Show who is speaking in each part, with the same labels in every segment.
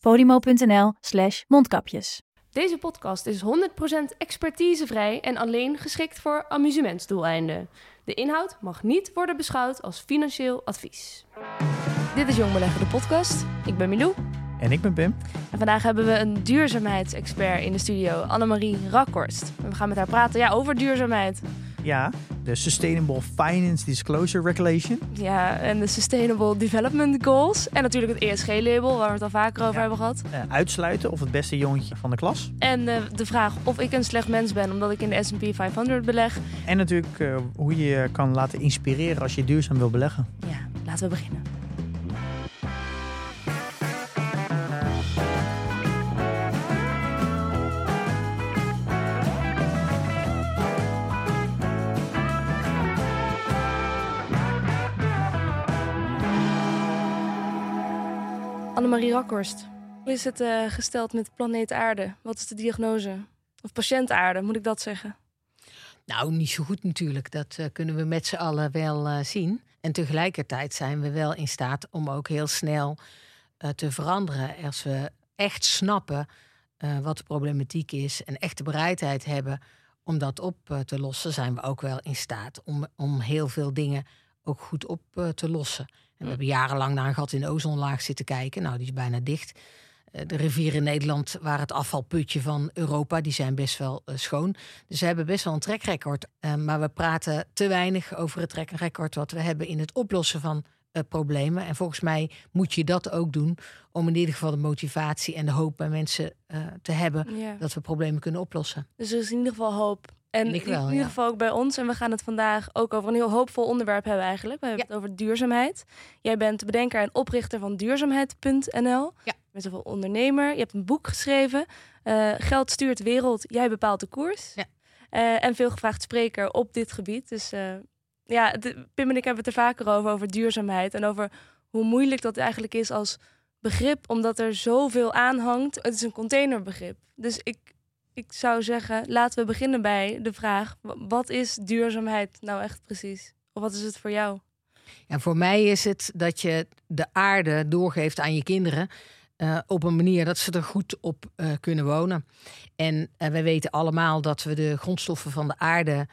Speaker 1: podimo.nl slash mondkapjes.
Speaker 2: Deze podcast is 100% expertisevrij en alleen geschikt voor amusementsdoeleinden. De inhoud mag niet worden beschouwd als financieel advies. Dit is Jong Beleggen, de podcast. Ik ben Milou.
Speaker 3: En ik ben Pim.
Speaker 2: En vandaag hebben we een duurzaamheidsexpert in de studio, Annemarie Rakhorst. En we gaan met haar praten ja, over duurzaamheid.
Speaker 3: Ja, de Sustainable Finance Disclosure Regulation.
Speaker 2: Ja, en de Sustainable Development Goals. En natuurlijk het ESG-label, waar we het al vaker over
Speaker 3: Ja.
Speaker 2: hebben gehad.
Speaker 3: Eh, uitsluiten of het beste jongetje van de klas.
Speaker 2: En eh, de vraag of ik een slecht mens ben omdat ik in de S&P 500 beleg.
Speaker 3: En natuurlijk eh, hoe je je kan laten inspireren als je duurzaam wil beleggen.
Speaker 2: Ja, laten we beginnen. Annemarie Rakhorst, hoe is het eh, gesteld met planeet Aarde? Wat is de diagnose? Of patiënt Aarde, moet ik dat zeggen?
Speaker 4: Nou, niet zo goed natuurlijk. Dat eh, kunnen we met z'n allen wel eh, zien. En tegelijkertijd zijn we wel in staat om ook heel snel te veranderen. Als we echt snappen wat de problematiek is en echt de bereidheid hebben om dat op te lossen, zijn we ook wel in staat om, om heel veel dingen ook goed op eh, te lossen. En we hebben jarenlang naar een gat in de ozonlaag zitten kijken. Nou, die is bijna dicht. Eh, De rivieren in Nederland waren het afvalputje van Europa. Die zijn best wel eh, schoon. Dus we hebben best wel een trackrecord. Eh, maar we praten te weinig over het trackrecord wat we hebben in het oplossen van problemen. En volgens mij moet je dat ook doen. Om in ieder geval de motivatie en de hoop bij mensen te hebben
Speaker 2: Ja.
Speaker 4: dat we problemen kunnen oplossen.
Speaker 2: Dus er is in ieder geval hoop. En
Speaker 4: Ik wel,
Speaker 2: in ieder
Speaker 4: ja.
Speaker 2: geval ook bij ons. En we gaan het vandaag ook over een heel hoopvol onderwerp hebben eigenlijk. We hebben het over duurzaamheid. Jij bent de bedenker en oprichter van duurzaamheid.nl.
Speaker 4: Ja.
Speaker 2: Je bent zoveel ondernemer. Je hebt een boek geschreven. eh, Geld stuurt wereld, jij bepaalt de koers.
Speaker 4: Ja.
Speaker 2: Eh, en veel gevraagd spreker op dit gebied. Dus eh, ja, de- Pim en ik hebben het er vaker over, over duurzaamheid. En over hoe moeilijk dat eigenlijk is als begrip. Omdat er zoveel aan hangt. Het is een containerbegrip. Dus ik, ik zou zeggen, laten we beginnen bij de vraag: wa- wat is duurzaamheid nou echt precies? Of wat is het voor jou?
Speaker 4: En voor mij is het dat je de aarde doorgeeft aan je kinderen. eh, op een manier dat ze er goed op eh, kunnen wonen. En eh, wij weten allemaal dat we de grondstoffen van de aarde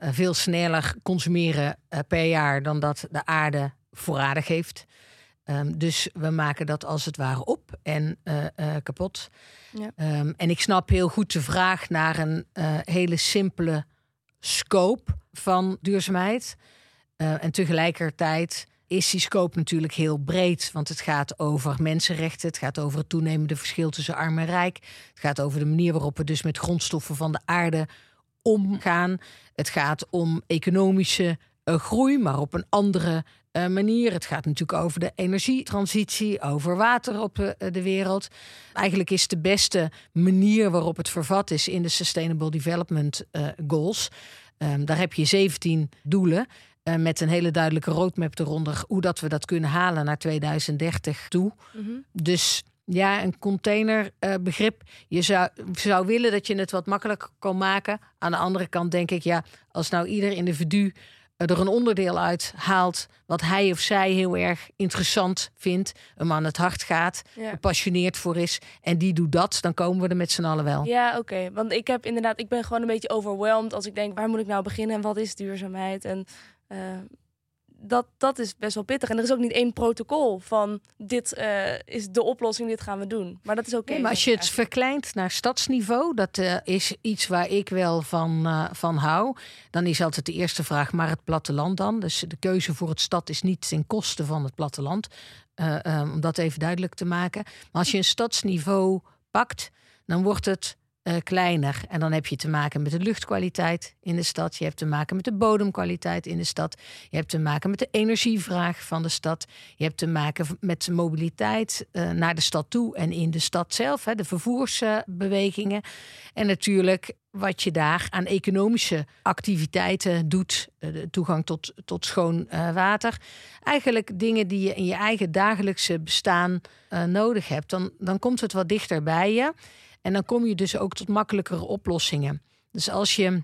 Speaker 4: veel sneller consumeren per jaar dan dat de aarde voorradig heeft. Ehm, dus we maken dat als het ware op en eh, eh, kapot.
Speaker 2: Ja.
Speaker 4: Ehm, en ik snap heel goed de vraag naar een eh, hele simpele scope van duurzaamheid. En tegelijkertijd is die scope natuurlijk heel breed. Want het gaat over mensenrechten. Het gaat over het toenemende verschil tussen arm en rijk. Het gaat over de manier waarop we dus met grondstoffen van de aarde omgaan. Het gaat om economische eh, groei, maar op een andere eh, manier. Het gaat natuurlijk over de energietransitie, over water op eh, de wereld. Eigenlijk is de beste manier waarop het vervat is in de Sustainable Development Goals. Ehm, daar heb je 17 doelen. met een hele duidelijke roadmap eronder. Hoe dat we dat kunnen halen naar 2030 toe. Dus ja, een containerbegrip. je zou, zou willen dat je het wat makkelijker kan maken. Aan de andere kant denk ik, ja, als nou ieder individu er een onderdeel uit haalt. wat hij of zij heel erg interessant vindt. hem aan het hart gaat.
Speaker 2: Ja.
Speaker 4: gepassioneerd voor is. en die doet dat, dan komen we er met z'n allen wel.
Speaker 2: Ja, oké. Want ik heb inderdaad, ik ben gewoon een beetje overwhelmed als ik denk, waar moet ik nou beginnen en wat is duurzaamheid? En eh, dat, dat is best wel pittig. En er is ook niet één protocol van dit eh, is de oplossing, dit gaan we doen. Maar dat is oké.
Speaker 4: Nee, maar als je het verkleint naar stadsniveau, dat eh, is iets waar ik wel van, eh, van hou. Dan is altijd de eerste vraag, maar het platteland dan? Dus de keuze voor het stad is niet ten koste van het platteland. Om dat even duidelijk te maken. Maar als je een stadsniveau pakt, dan wordt het eh, kleiner. En dan heb je te maken met de luchtkwaliteit in de stad. Je hebt te maken met de bodemkwaliteit in de stad. Je hebt te maken met de energievraag van de stad. Je hebt te maken met mobiliteit uh, naar de stad toe en in de stad zelf. Hè, de vervoersbewegingen. en natuurlijk wat je daar aan economische activiteiten doet. Uh, de toegang tot, tot schoon water. Eigenlijk dingen die je in je eigen dagelijkse bestaan nodig hebt. Dan, dan komt het wat dichter bij je. En dan kom je dus ook tot makkelijkere oplossingen. Dus als je.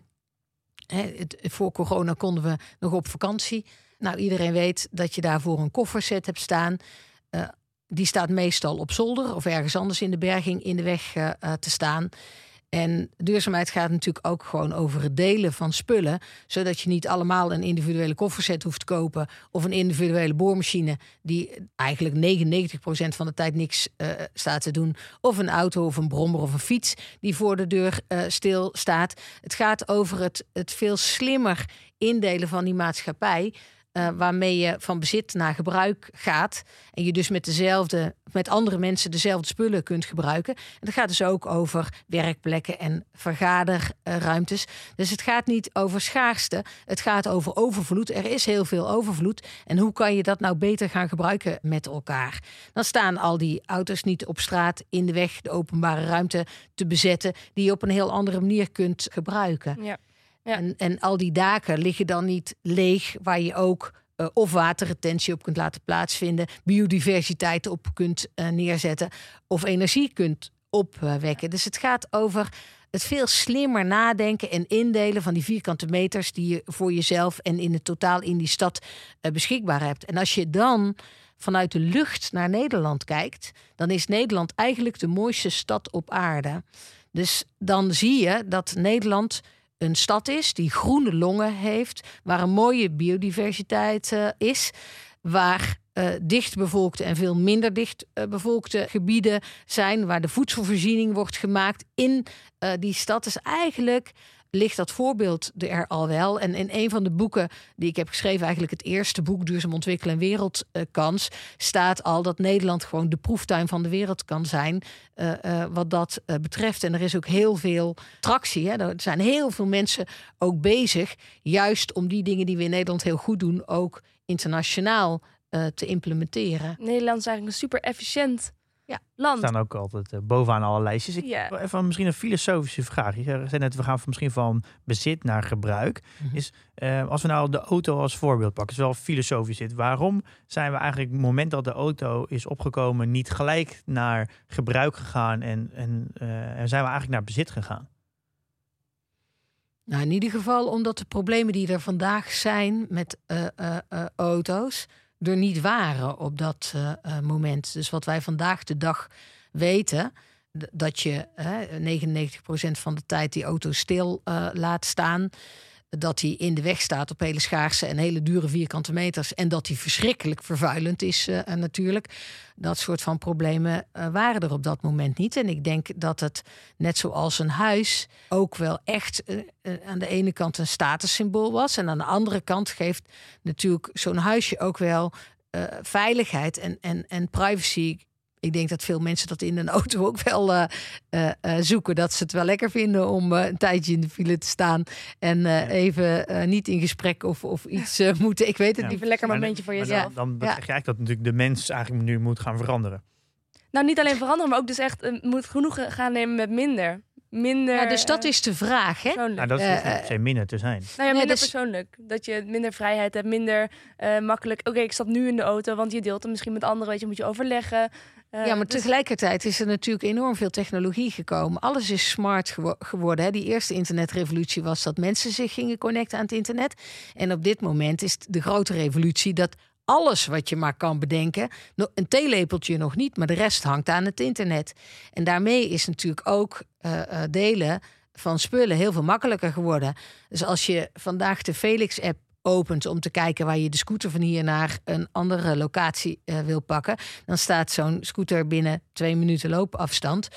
Speaker 4: Hè, het, voor corona konden we nog op vakantie. Nou, iedereen weet dat je daarvoor een kofferset hebt staan. Uh, die staat meestal op zolder of ergens anders in de berging in de weg uh, te staan. En duurzaamheid gaat natuurlijk ook gewoon over het delen van spullen. Zodat je niet allemaal een individuele kofferset hoeft te kopen. Of een individuele boormachine die eigenlijk 99% van de tijd niks uh, staat te doen. Of een auto of een brommer of een fiets die voor de deur uh, stil staat. Het gaat over het, het veel slimmer indelen van die maatschappij. Uh, waarmee je van bezit naar gebruik gaat. En je dus met dezelfde, met andere mensen dezelfde spullen kunt gebruiken. En dat gaat dus ook over werkplekken en vergaderruimtes. Dus het gaat niet over schaarste. Het gaat over overvloed. Er is heel veel overvloed. En hoe kan je dat nou beter gaan gebruiken met elkaar? Dan staan al die auto's niet op straat in de weg, de openbare ruimte te bezetten, die je op een heel andere manier kunt gebruiken.
Speaker 2: Ja.
Speaker 4: En, en al die daken liggen dan niet leeg, waar je ook uh, of waterretentie op kunt laten plaatsvinden, biodiversiteit op kunt uh, neerzetten of energie kunt opwekken. Dus het gaat over het veel slimmer nadenken en indelen van die vierkante meters die je voor jezelf en in het totaal in die stad uh, beschikbaar hebt. En als je dan vanuit de lucht naar Nederland kijkt, dan is Nederland eigenlijk de mooiste stad op aarde. Dus dan zie je dat Nederland een stad is die groene longen heeft, waar een mooie biodiversiteit uh, is, waar uh, dichtbevolkte en veel minder dichtbevolkte uh, gebieden zijn, waar de voedselvoorziening wordt gemaakt in die stad. is eigenlijk ligt dat voorbeeld er al wel. En in een van de boeken die ik heb geschreven, eigenlijk het eerste boek Duurzaam Ontwikkelen en Wereldkans, staat al dat Nederland gewoon de proeftuin van de wereld kan zijn. Uh, uh, wat dat uh, betreft. En er is ook heel veel tractie. Hè. Er zijn heel veel mensen ook bezig, juist om die dingen die we in Nederland heel goed doen, ook internationaal te implementeren.
Speaker 2: Nederland is eigenlijk een super efficiënt ja, land.
Speaker 3: staan ook altijd uh, bovenaan alle lijstjes. Ik ja. even misschien een filosofische vraag. Je zei net, we gaan misschien van bezit naar gebruik. Mm -hmm. Is, uh, als we nou de auto als voorbeeld pakken, is wel filosofisch zit. Waarom zijn we eigenlijk, het moment dat de auto is opgekomen, niet gelijk naar gebruik gegaan en, en, uh, en zijn we eigenlijk naar bezit gegaan?
Speaker 4: Nou, in ieder geval omdat de problemen die er vandaag zijn met auto's er niet waren op dat uh, moment. Dus wat wij vandaag de dag weten, dat je uh, 99% van de tijd die auto stil uh, laat staan. Dat hij in de weg staat op hele schaarse en hele dure vierkante meters. En dat hij verschrikkelijk vervuilend is uh, natuurlijk. Dat soort van problemen uh, waren er op dat moment niet. En ik denk dat het, net zoals een huis, ook wel echt aan de ene kant een statussymbool was. En aan de andere kant geeft natuurlijk zo'n huisje ook wel veiligheid en, en, en privacy ik denk dat veel mensen dat in een auto ook wel uh, uh, zoeken. Dat ze het wel lekker vinden om een tijdje in de file te staan. En ja. even niet in gesprek of, of iets moeten. Ik weet het ja. niet.
Speaker 2: Even lekker momentje voor jezelf.
Speaker 3: Dan, dan je eigenlijk dat natuurlijk de mens eigenlijk nu moet gaan veranderen.
Speaker 2: Nou, niet alleen veranderen, maar ook dus echt moet genoeg gaan nemen met minder. Minder.
Speaker 4: Ja, dus dat is de vraag, hè?
Speaker 3: Nou, dat is uh, minder te zijn.
Speaker 2: Nou ja, minder dus... persoonlijk. Dat je minder vrijheid hebt, minder makkelijk. Oké, okay, ik stap nu in de auto, want je deelt hem misschien met anderen. Weet je, moet je overleggen.
Speaker 4: Uh, ja, maar dus... tegelijkertijd is er natuurlijk enorm veel technologie gekomen. Alles is smart gewo geworden. Hè. Die eerste internetrevolutie was dat mensen zich gingen connecten aan het internet. En op dit moment is de grote revolutie dat alles wat je maar kan bedenken, een theelepeltje nog niet, maar de rest hangt aan het internet. En daarmee is natuurlijk ook uh, uh, delen van spullen heel veel makkelijker geworden. Dus als je vandaag de Felix-app opent om te kijken waar je de scooter van hier naar een andere locatie uh, wil pakken, dan staat zo'n scooter binnen twee minuten loopafstand.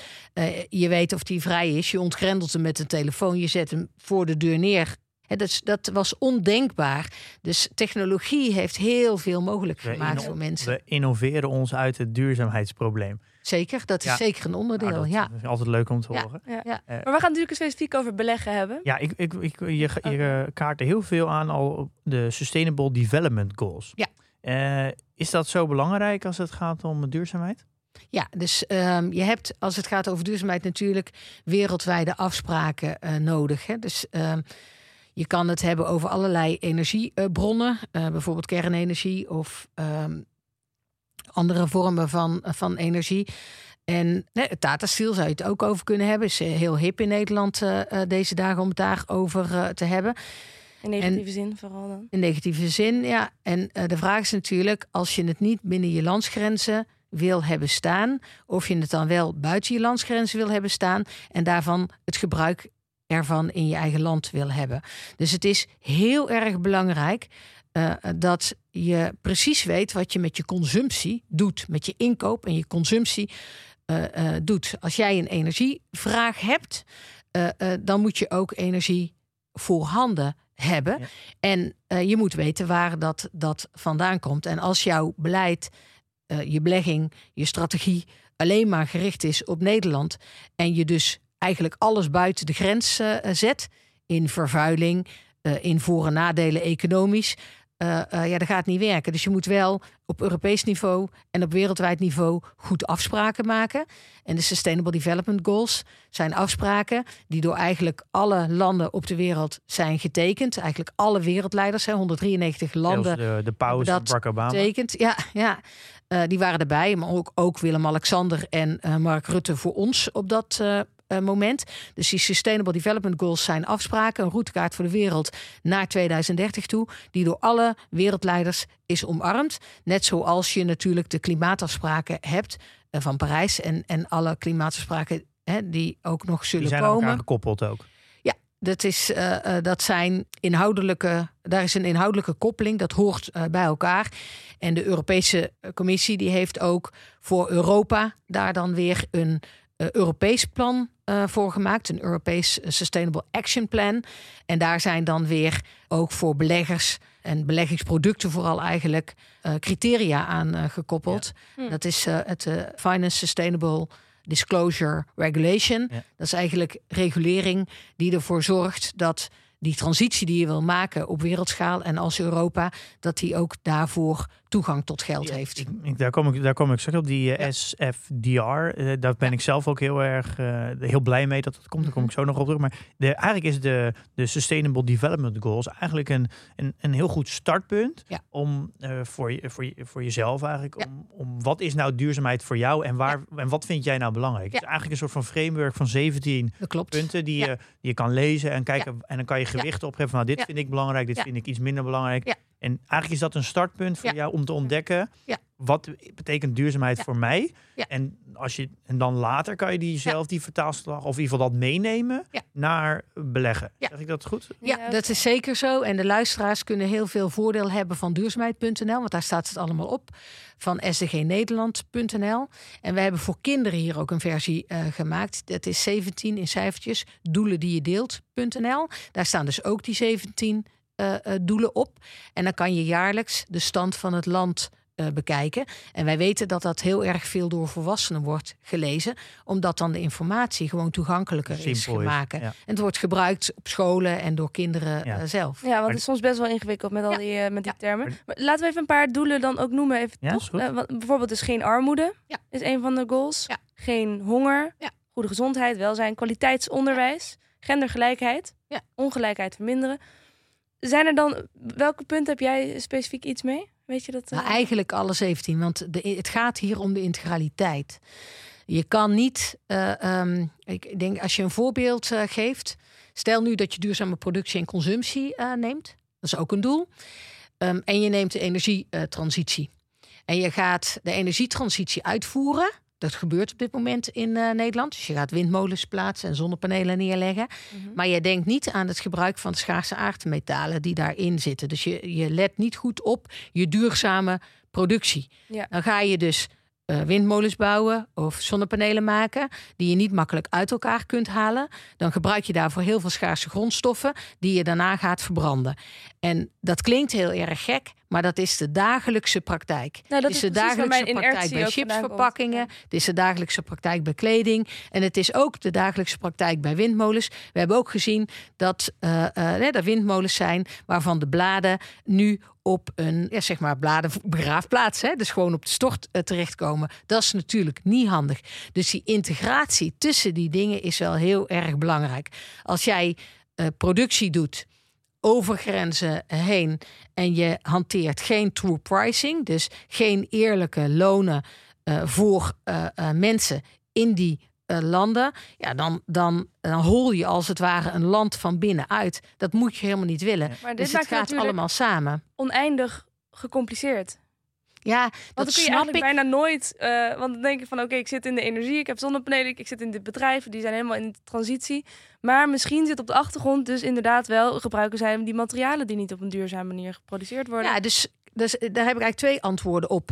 Speaker 4: Je weet of die vrij is. Je ontgrendelt hem met een telefoon. Je zet hem voor de deur neer. He, dat, dat, was ondenkbaar. Dus technologie heeft heel veel mogelijk gemaakt voor mensen.
Speaker 3: We innoveren ons uit het duurzaamheidsprobleem.
Speaker 4: Zeker, dat is zeker een onderdeel. Nou, ja.
Speaker 3: is altijd leuk om te horen.
Speaker 2: Ja. ja. maar we gaan natuurlijk specifiek over beleggen hebben.
Speaker 3: Ja, ik, ik, ik, je, je okay. kaart er heel veel aan al de Sustainable Development Goals.
Speaker 4: Ja.
Speaker 3: Uh, is dat zo belangrijk als het gaat om duurzaamheid?
Speaker 4: Ja, dus um, je hebt als het gaat over duurzaamheid natuurlijk wereldwijde afspraken uh, nodig. Hè? Dus um, je kan het hebben over allerlei energiebronnen, uh, bijvoorbeeld kernenergie of um, andere vormen van, van energie. En nee, Tata Steel zou je het ook over kunnen hebben. Is heel hip in Nederland uh, deze dagen om het daarover te hebben.
Speaker 2: In negatieve zin vooral dan?
Speaker 4: In negatieve zin, ja. En de vraag is natuurlijk, als je het niet binnen je landsgrenzen wil hebben staan, of je het dan wel buiten je landsgrenzen wil hebben staan en daarvan het gebruik ervan in je eigen land wil hebben. Dus het is heel erg belangrijk uh, dat je precies weet wat je met je consumptie doet, met je inkoop en je consumptie uh, uh, doet. Als jij een energievraag hebt, dan moet je ook energie voorhanden hebben. Ja. En je moet weten waar dat, dat vandaan komt. En als jouw beleid je belegging, je strategie alleen maar gericht is op Nederland en je dus eigenlijk alles buiten de grens uh, zet in vervuiling, uh, in voor- en nadelen economisch, ja, dat gaat niet werken. Dus je moet wel op Europees niveau en op wereldwijd niveau goed afspraken maken. En de Sustainable Development Goals zijn afspraken die door eigenlijk alle landen op de wereld zijn getekend. Eigenlijk alle wereldleiders, hè, 193 landen.
Speaker 3: De, de paus, dat Barack Obama.
Speaker 4: Ja, ja. Uh, die waren erbij, maar ook, ook Willem-Alexander en uh, Mark Rutte voor ons op dat uh, moment. Dus die Sustainable Development Goals zijn afspraken, een routekaart voor de wereld naar 2030 toe, die door alle wereldleiders is omarmd. Net zoals je natuurlijk de klimaatafspraken hebt van Parijs en, en alle klimaatafspraken hè, die ook nog zullen
Speaker 3: die zijn
Speaker 4: komen.
Speaker 3: Aan gekoppeld ook.
Speaker 4: Dat, is, uh, dat zijn inhoudelijke, daar is een inhoudelijke koppeling, dat hoort uh, bij elkaar. En de Europese Commissie die heeft ook voor Europa daar dan weer een Europees plan voor gemaakt, een Europees Sustainable Action Plan. En daar zijn dan weer ook voor beleggers en beleggingsproducten vooral eigenlijk criteria aan gekoppeld. Ja. Hm. Dat is het Finance Sustainable Disclosure Regulation. Ja. Dat is eigenlijk regulering die ervoor zorgt dat die transitie die je wil maken op wereldschaal en als Europa, dat die ook daarvoor toegang tot geld
Speaker 3: ja,
Speaker 4: heeft.
Speaker 3: Ik, daar, kom ik, daar kom ik straks op, die ja. SFDR. Uh, daar ben ik zelf ook heel erg uh, heel blij mee dat het komt. Daar kom ik zo nog op terug. Maar de, eigenlijk is de, de Sustainable Development Goals eigenlijk een, een, een heel goed startpunt om voor, je, voor, je, voor jezelf eigenlijk, om, om wat is nou duurzaamheid voor jou en, waar, en wat vind jij nou belangrijk? Het is eigenlijk een soort van framework van 17 punten die, je, die je kan lezen en kijken en dan kan je gewichten opgeven. Nou, dit vind ik belangrijk, dit vind ik iets minder belangrijk. En eigenlijk is dat een startpunt voor ja. jou om te ontdekken
Speaker 4: ja.
Speaker 3: wat betekent duurzaamheid ja. voor mij. En, als je, en dan later kan je die zelf die vertaalslag of in ieder geval dat meenemen naar beleggen. Zeg ik dat goed?
Speaker 4: Ja, dat is zeker zo. En de luisteraars kunnen heel veel voordeel hebben van duurzaamheid.nl, want daar staat het allemaal op. Van sdgnederland.nl. En we hebben voor kinderen hier ook een versie uh, gemaakt. Dat is 17 in cijfertjes. Doelen die je deelt.nl. Daar staan dus ook die 17 uh, doelen op. En dan kan je jaarlijks de stand van het land uh, bekijken. En wij weten dat dat heel erg veel door volwassenen wordt gelezen, omdat dan de informatie gewoon toegankelijker Simpel is gemaakt. Ja. En het wordt gebruikt op scholen en door kinderen ja. zelf.
Speaker 2: Ja, want het is soms best wel ingewikkeld met al die, met die termen. Maar laten we even een paar doelen dan ook noemen. Even
Speaker 3: ja,
Speaker 2: bijvoorbeeld dus geen armoede is een van de goals. Geen honger, goede gezondheid, welzijn, kwaliteitsonderwijs, gendergelijkheid, ongelijkheid verminderen. Zijn er dan, welke punten heb jij specifiek iets mee? Weet je dat?
Speaker 4: Nou, eigenlijk alle 17, want de, het gaat hier om de integraliteit. Je kan niet, uh, um, ik denk als je een voorbeeld uh, geeft, stel nu dat je duurzame productie en consumptie uh, neemt, dat is ook een doel, um, en je neemt de energietransitie. En je gaat de energietransitie uitvoeren dat gebeurt op dit moment in uh, Nederland. Dus je gaat windmolens plaatsen en zonnepanelen neerleggen. Mm -hmm. Maar je denkt niet aan het gebruik van de schaarse aardmetalen die daarin zitten. Dus je, je let niet goed op je duurzame productie.
Speaker 2: Ja.
Speaker 4: Dan ga je dus uh, windmolens bouwen of zonnepanelen maken die je niet makkelijk uit elkaar kunt halen, dan gebruik je daarvoor heel veel schaarse grondstoffen die je daarna gaat verbranden. En dat klinkt heel erg gek, maar dat is de dagelijkse praktijk. Nou, dat is de dagelijkse praktijk bij chipsverpakkingen. Het is de dagelijkse praktijk bij kleding. En het is ook de dagelijkse praktijk bij windmolens. We hebben ook gezien dat uh, uh, er windmolens zijn waarvan de bladen nu op een ja, zeg maar bladenbegraafplaats, hè, dus gewoon op de stort uh, terechtkomen. Dat is natuurlijk niet handig. Dus die integratie tussen die dingen is wel heel erg belangrijk. Als jij productie doet over grenzen heen en je hanteert geen true pricing, dus geen eerlijke lonen uh, voor uh, uh, mensen in die landen, ja, dan, dan, dan hol je als het ware een land van binnenuit. Dat moet je helemaal niet willen. Maar dit dus het gaat allemaal samen.
Speaker 2: Oneindig gecompliceerd.
Speaker 4: Ja, dat
Speaker 2: dan kun je eigenlijk ik. bijna nooit. Uh, want dan denk je van oké, ik zit in de energie, ik heb zonnepanelen, ik zit in dit bedrijf, die zijn helemaal in de transitie. Maar misschien zit op de achtergrond dus inderdaad wel gebruiken zijn die materialen die niet op een duurzame manier geproduceerd worden.
Speaker 4: Ja, dus, dus daar heb ik eigenlijk twee antwoorden op.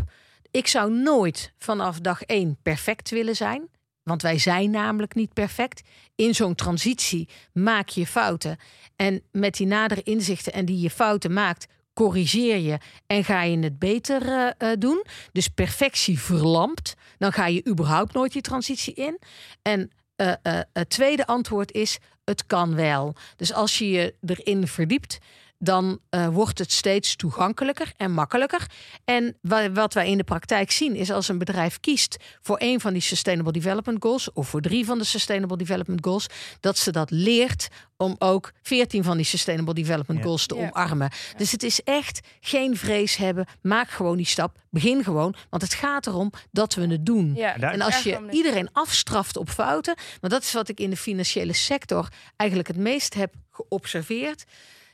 Speaker 4: Ik zou nooit vanaf dag één perfect willen zijn. Want wij zijn namelijk niet perfect. In zo'n transitie maak je fouten. En met die nadere inzichten en die je fouten maakt, corrigeer je en ga je het beter uh, doen. Dus perfectie verlampt. Dan ga je überhaupt nooit die transitie in. En uh, het tweede antwoord is: het kan wel. Dus als je je erin verdiept, dan uh, wordt het steeds toegankelijker en makkelijker. En wat wij in de praktijk zien is als een bedrijf kiest voor een van die Sustainable Development Goals of voor drie van de Sustainable Development Goals, dat ze dat leert om ook veertien van die Sustainable Development Goals te omarmen. Dus het is echt geen vrees hebben. Maak gewoon die stap. Begin gewoon. Want het gaat erom dat we het doen. En als je iedereen afstraft op fouten, want dat is wat ik in de financiële sector eigenlijk het meest heb geobserveerd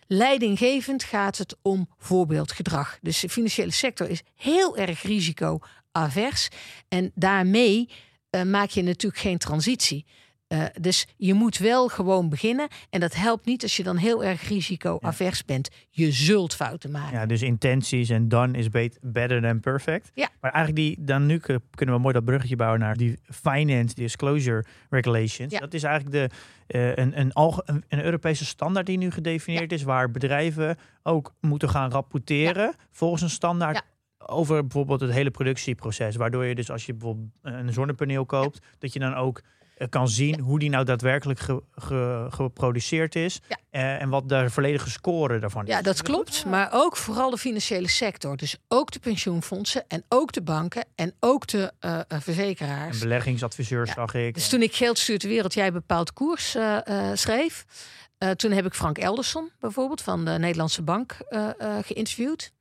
Speaker 4: Leidinggevend gaat het om voorbeeldgedrag. Dus de financiële sector is heel erg risicoavers. En daarmee uh, maak je natuurlijk geen transitie. Uh, dus je moet wel gewoon beginnen. En dat helpt niet als je dan heel erg risicoavers bent. Je zult fouten maken.
Speaker 3: Ja, dus intenties en done is better than perfect.
Speaker 4: Ja.
Speaker 3: Maar eigenlijk die, dan nu kunnen we mooi dat bruggetje bouwen naar die finance disclosure regulations. Ja. Dat is eigenlijk de, uh, een, een, een, een, Europese standaard die nu gedefinieerd is. Waar bedrijven ook moeten gaan rapporteren volgens een standaard over bijvoorbeeld het hele productieproces. Waardoor je dus als je bijvoorbeeld een zonnepaneel koopt, dat je dan ook eh, kan zien hoe die nou daadwerkelijk geproduceerd is. Uh, en wat de volledige score daarvan is.
Speaker 4: Ja, dat klopt. Maar ook vooral de financiële sector. Dus ook de pensioenfondsen en ook de banken en ook de uh, verzekeraars.
Speaker 3: En beleggingsadviseurs zag ik.
Speaker 4: Dus toen ik Geld stuurt de wereld, jij bepaald koers schreef. toen heb ik Frank Elderson bijvoorbeeld van de Nederlandse Bank geïnterviewd.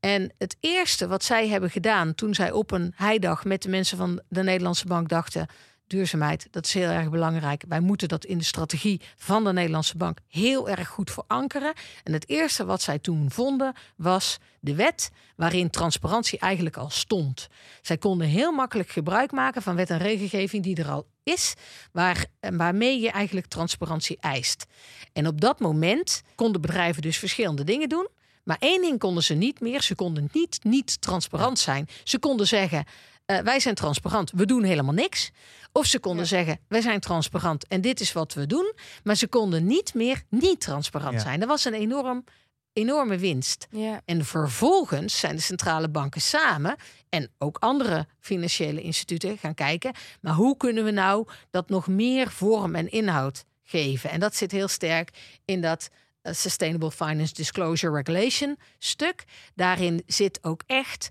Speaker 4: En het eerste wat zij hebben gedaan toen zij op een heidag met de mensen van de Nederlandse Bank dachten: duurzaamheid, dat is heel erg belangrijk. Wij moeten dat in de strategie van de Nederlandse Bank heel erg goed verankeren. En het eerste wat zij toen vonden was de wet waarin transparantie eigenlijk al stond. Zij konden heel makkelijk gebruik maken van wet en regelgeving die er al is, waar, waarmee je eigenlijk transparantie eist. En op dat moment konden bedrijven dus verschillende dingen doen. Maar één ding konden ze niet meer. Ze konden niet niet transparant zijn. Ze konden zeggen: uh, wij zijn transparant, we doen helemaal niks. Of ze konden zeggen, wij zijn transparant en dit is wat we doen. Maar ze konden niet meer niet transparant zijn. Dat was een enorm, enorme winst.
Speaker 2: Ja.
Speaker 4: En vervolgens zijn de centrale banken samen en ook andere financiële instituten gaan kijken. Maar hoe kunnen we nou dat nog meer vorm en inhoud geven? En dat zit heel sterk in dat uh, Sustainable Finance Disclosure Regulation stuk. Daarin zit ook echt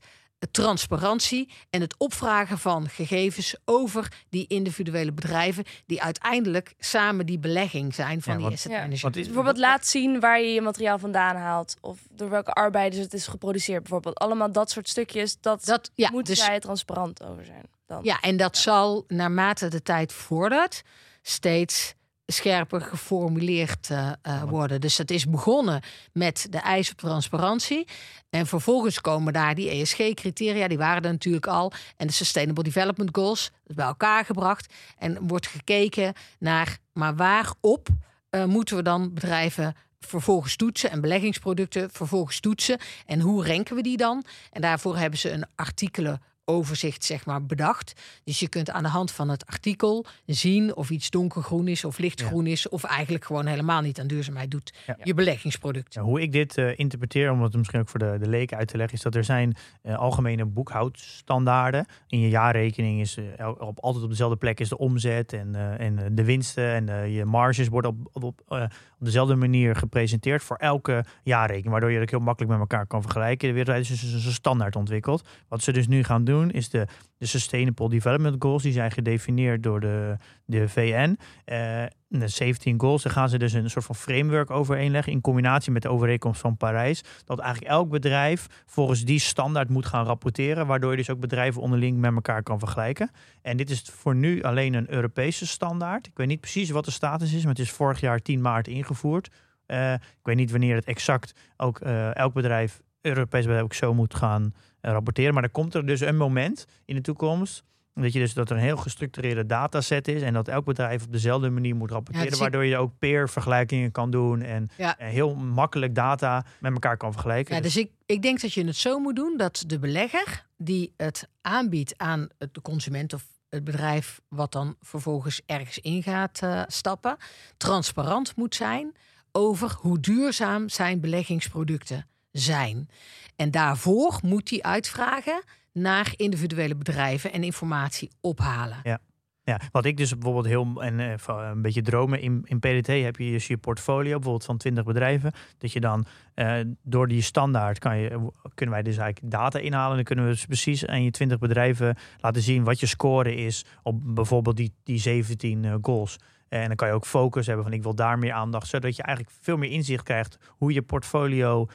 Speaker 4: transparantie en het opvragen van gegevens over die individuele bedrijven die uiteindelijk samen die belegging zijn van die asset
Speaker 2: manager. bijvoorbeeld laat zien waar je je materiaal vandaan haalt of door welke arbeiders het is geproduceerd. Bijvoorbeeld allemaal dat soort stukjes. Dat, dat ja, moeten dus, zij transparant over zijn. Dan.
Speaker 4: Ja, en dat zal naarmate de tijd vordert steeds scherper geformuleerd uh, worden. Dus het is begonnen met de eisen op transparantie. En vervolgens komen daar die ESG-criteria, die waren er natuurlijk al. En de Sustainable Development Goals, bij elkaar gebracht. En wordt gekeken naar, maar waarop uh, moeten we dan bedrijven vervolgens toetsen en beleggingsproducten vervolgens toetsen. En hoe renken we die dan? En daarvoor hebben ze een artikelen overzicht zeg maar, bedacht. Dus je kunt aan de hand van het artikel zien of iets donkergroen is of lichtgroen is. Of eigenlijk gewoon helemaal niet aan duurzaamheid doet. Je beleggingsproduct.
Speaker 3: hoe ik dit uh, interpreteer, om het misschien ook voor de, de leken uit te leggen, is dat er zijn uh, algemene boekhoudstandaarden. In je jaarrekening is uh, op, altijd op dezelfde plek is de omzet en, en de winsten en je marges worden op, op, op, dezelfde manier gepresenteerd voor elke jaarrekening. Waardoor je het heel makkelijk met elkaar kan vergelijken. De wereld is dus een standaard ontwikkeld. Wat ze dus nu gaan doen is de, de Sustainable Development Goals. Die zijn gedefinieerd door de, de VN. Eh, de 17 goals, daar gaan ze dus een soort van framework overeenleggen in combinatie met de overeenkomst van Parijs. Dat eigenlijk elk bedrijf volgens die standaard moet gaan rapporteren, waardoor je dus ook bedrijven onderling met elkaar kan vergelijken. En dit is voor nu alleen een Europese standaard. Ik weet niet precies wat de status is, maar het is vorig jaar 10 maart ingevoerd. Uh, ik weet niet wanneer het exact ook uh, elk bedrijf, Europees bedrijf ook zo moet gaan eh, rapporteren. Maar er komt er dus een moment in de toekomst. Dat je dus dat er een heel gestructureerde dataset is en dat elk bedrijf op dezelfde manier moet rapporteren, waardoor je ook peer vergelijkingen kan doen en, heel makkelijk data met elkaar kan vergelijken.
Speaker 4: Ja, dus ik, ik denk dat je het zo moet doen dat de belegger die het aanbiedt aan de consument of het bedrijf wat dan vervolgens ergens in gaat uh, stappen, transparant moet zijn over hoe duurzaam zijn beleggingsproducten zijn. En daarvoor moet hij uitvragen naar individuele bedrijven en informatie ophalen.
Speaker 3: Ja. Ja, wat ik dus bijvoorbeeld heel en uh, een beetje dromen in, in PDT heb je dus je portfolio bijvoorbeeld van 20 bedrijven. Dat je dan uh, door die standaard kan je, kunnen wij dus eigenlijk data inhalen. Dan kunnen we dus precies aan je 20 bedrijven laten zien wat je score is op bijvoorbeeld die, die 17 uh, goals. En dan kan je ook focus hebben van ik wil daar meer aandacht. Zodat je eigenlijk veel meer inzicht krijgt hoe je portfolio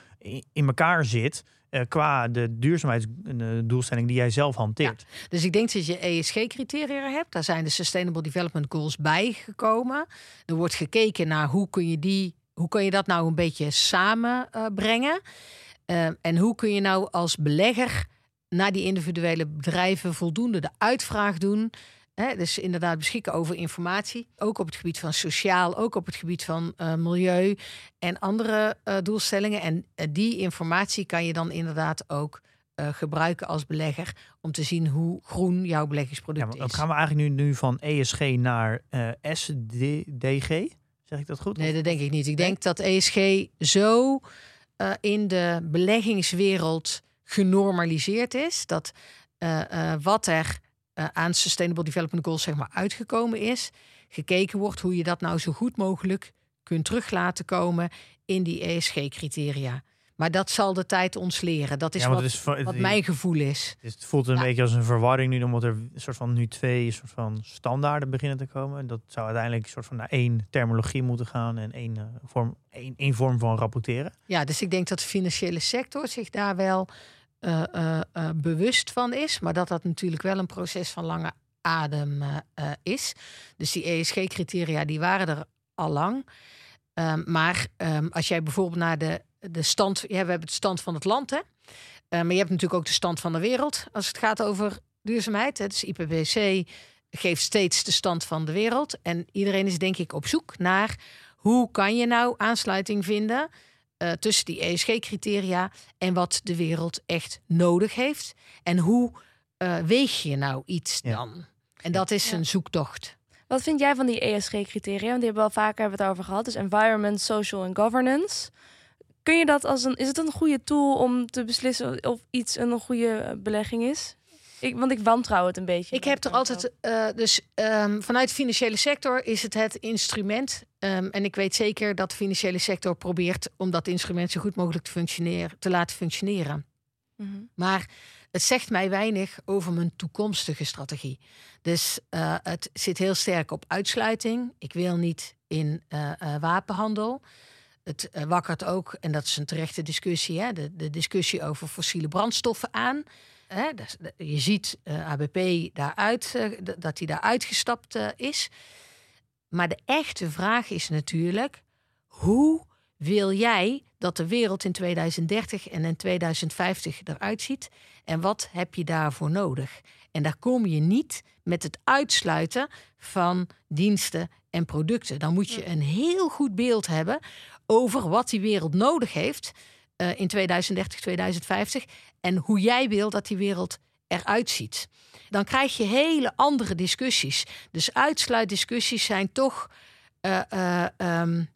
Speaker 3: in elkaar zit. Uh, qua de duurzaamheidsdoelstelling die jij zelf hanteert.
Speaker 4: dus ik denk dat je ESG-criteria hebt. Daar zijn de Sustainable Development Goals bijgekomen. Er wordt gekeken naar hoe kun je, die, hoe kun je dat nou een beetje samenbrengen. Uh, en hoe kun je nou als belegger naar die individuele bedrijven voldoende de uitvraag doen dus inderdaad beschikken over informatie. Ook op het gebied van sociaal, ook op het gebied van uh, milieu en andere uh, doelstellingen. En uh, die informatie kan je dan inderdaad ook gebruiken als belegger om te zien hoe groen jouw beleggingsproduct ja,
Speaker 3: dan is. gaan we eigenlijk nu, nu van ESG naar SDG. Zeg ik dat goed?
Speaker 4: Nee, dat denk ik niet. Ik denk dat ESG zo in de beleggingswereld genormaliseerd is dat wat er uh, aan Sustainable Development Goals zeg maar, uitgekomen is. Gekeken wordt hoe je dat nou zo goed mogelijk kunt terug laten komen in die ESG-criteria. Maar dat zal de tijd ons leren. Dat is, wat, is wat, mijn gevoel is.
Speaker 3: Het voelt een beetje als een verwarring nu, omdat er een soort van nu twee soort van standaarden beginnen te komen. Dat zou uiteindelijk een soort van naar één terminologie moeten gaan en één, uh, vorm, één, één vorm van rapporteren.
Speaker 4: Ja, dus ik denk dat de financiële sector zich daar wel uh, uh, bewust van is. Maar dat dat natuurlijk wel een proces van lange adem is. Dus die ESG-criteria die waren er al lang. Um, maar um, als jij bijvoorbeeld naar de, de stand... Ja, we hebben het stand van het land, hè? maar je hebt natuurlijk ook de stand van de wereld... als het gaat over duurzaamheid. Hè? Dus IPCC geeft steeds de stand van de wereld. En iedereen is denk ik op zoek naar... hoe kan je nou aansluiting vinden uh, tussen die ESG-criteria en wat de wereld echt nodig heeft. En hoe uh, weeg je nou iets dan? En dat is een zoektocht.
Speaker 2: Wat vind jij van die ESG-criteria? Want die hebben we al vaker hebben het over gehad. Dus environment, social en governance. Kun je dat als een. Is het een goede tool om te beslissen of iets een goede belegging is? Ik, want ik wantrouw het een beetje.
Speaker 4: Ik heb er altijd, uh, dus um, vanuit de financiële sector is het het instrument. Um, en ik weet zeker dat de financiële sector probeert om dat instrument zo goed mogelijk te, functioneren, te laten functioneren. Mm -hmm. Maar het zegt mij weinig over mijn toekomstige strategie. Dus uh, het zit heel sterk op uitsluiting. Ik wil niet in uh, wapenhandel. Het wakkert ook, en dat is een terechte discussie, hè, de, de discussie over fossiele brandstoffen aan. Hè, je ziet uh, ABP daaruit, uh, dat hij daar uitgestapt uh, is. Maar de echte vraag is natuurlijk: hoe wil jij dat de wereld in 2030 en in 2050 eruit ziet? En wat heb je daarvoor nodig? En daar kom je niet met het uitsluiten van diensten en producten. Dan moet je een heel goed beeld hebben over wat die wereld nodig heeft uh, in 2030, 2050. En hoe jij wil dat die wereld eruit ziet. Dan krijg je hele andere discussies. Dus uitsluitdiscussies zijn toch uh, uh, um,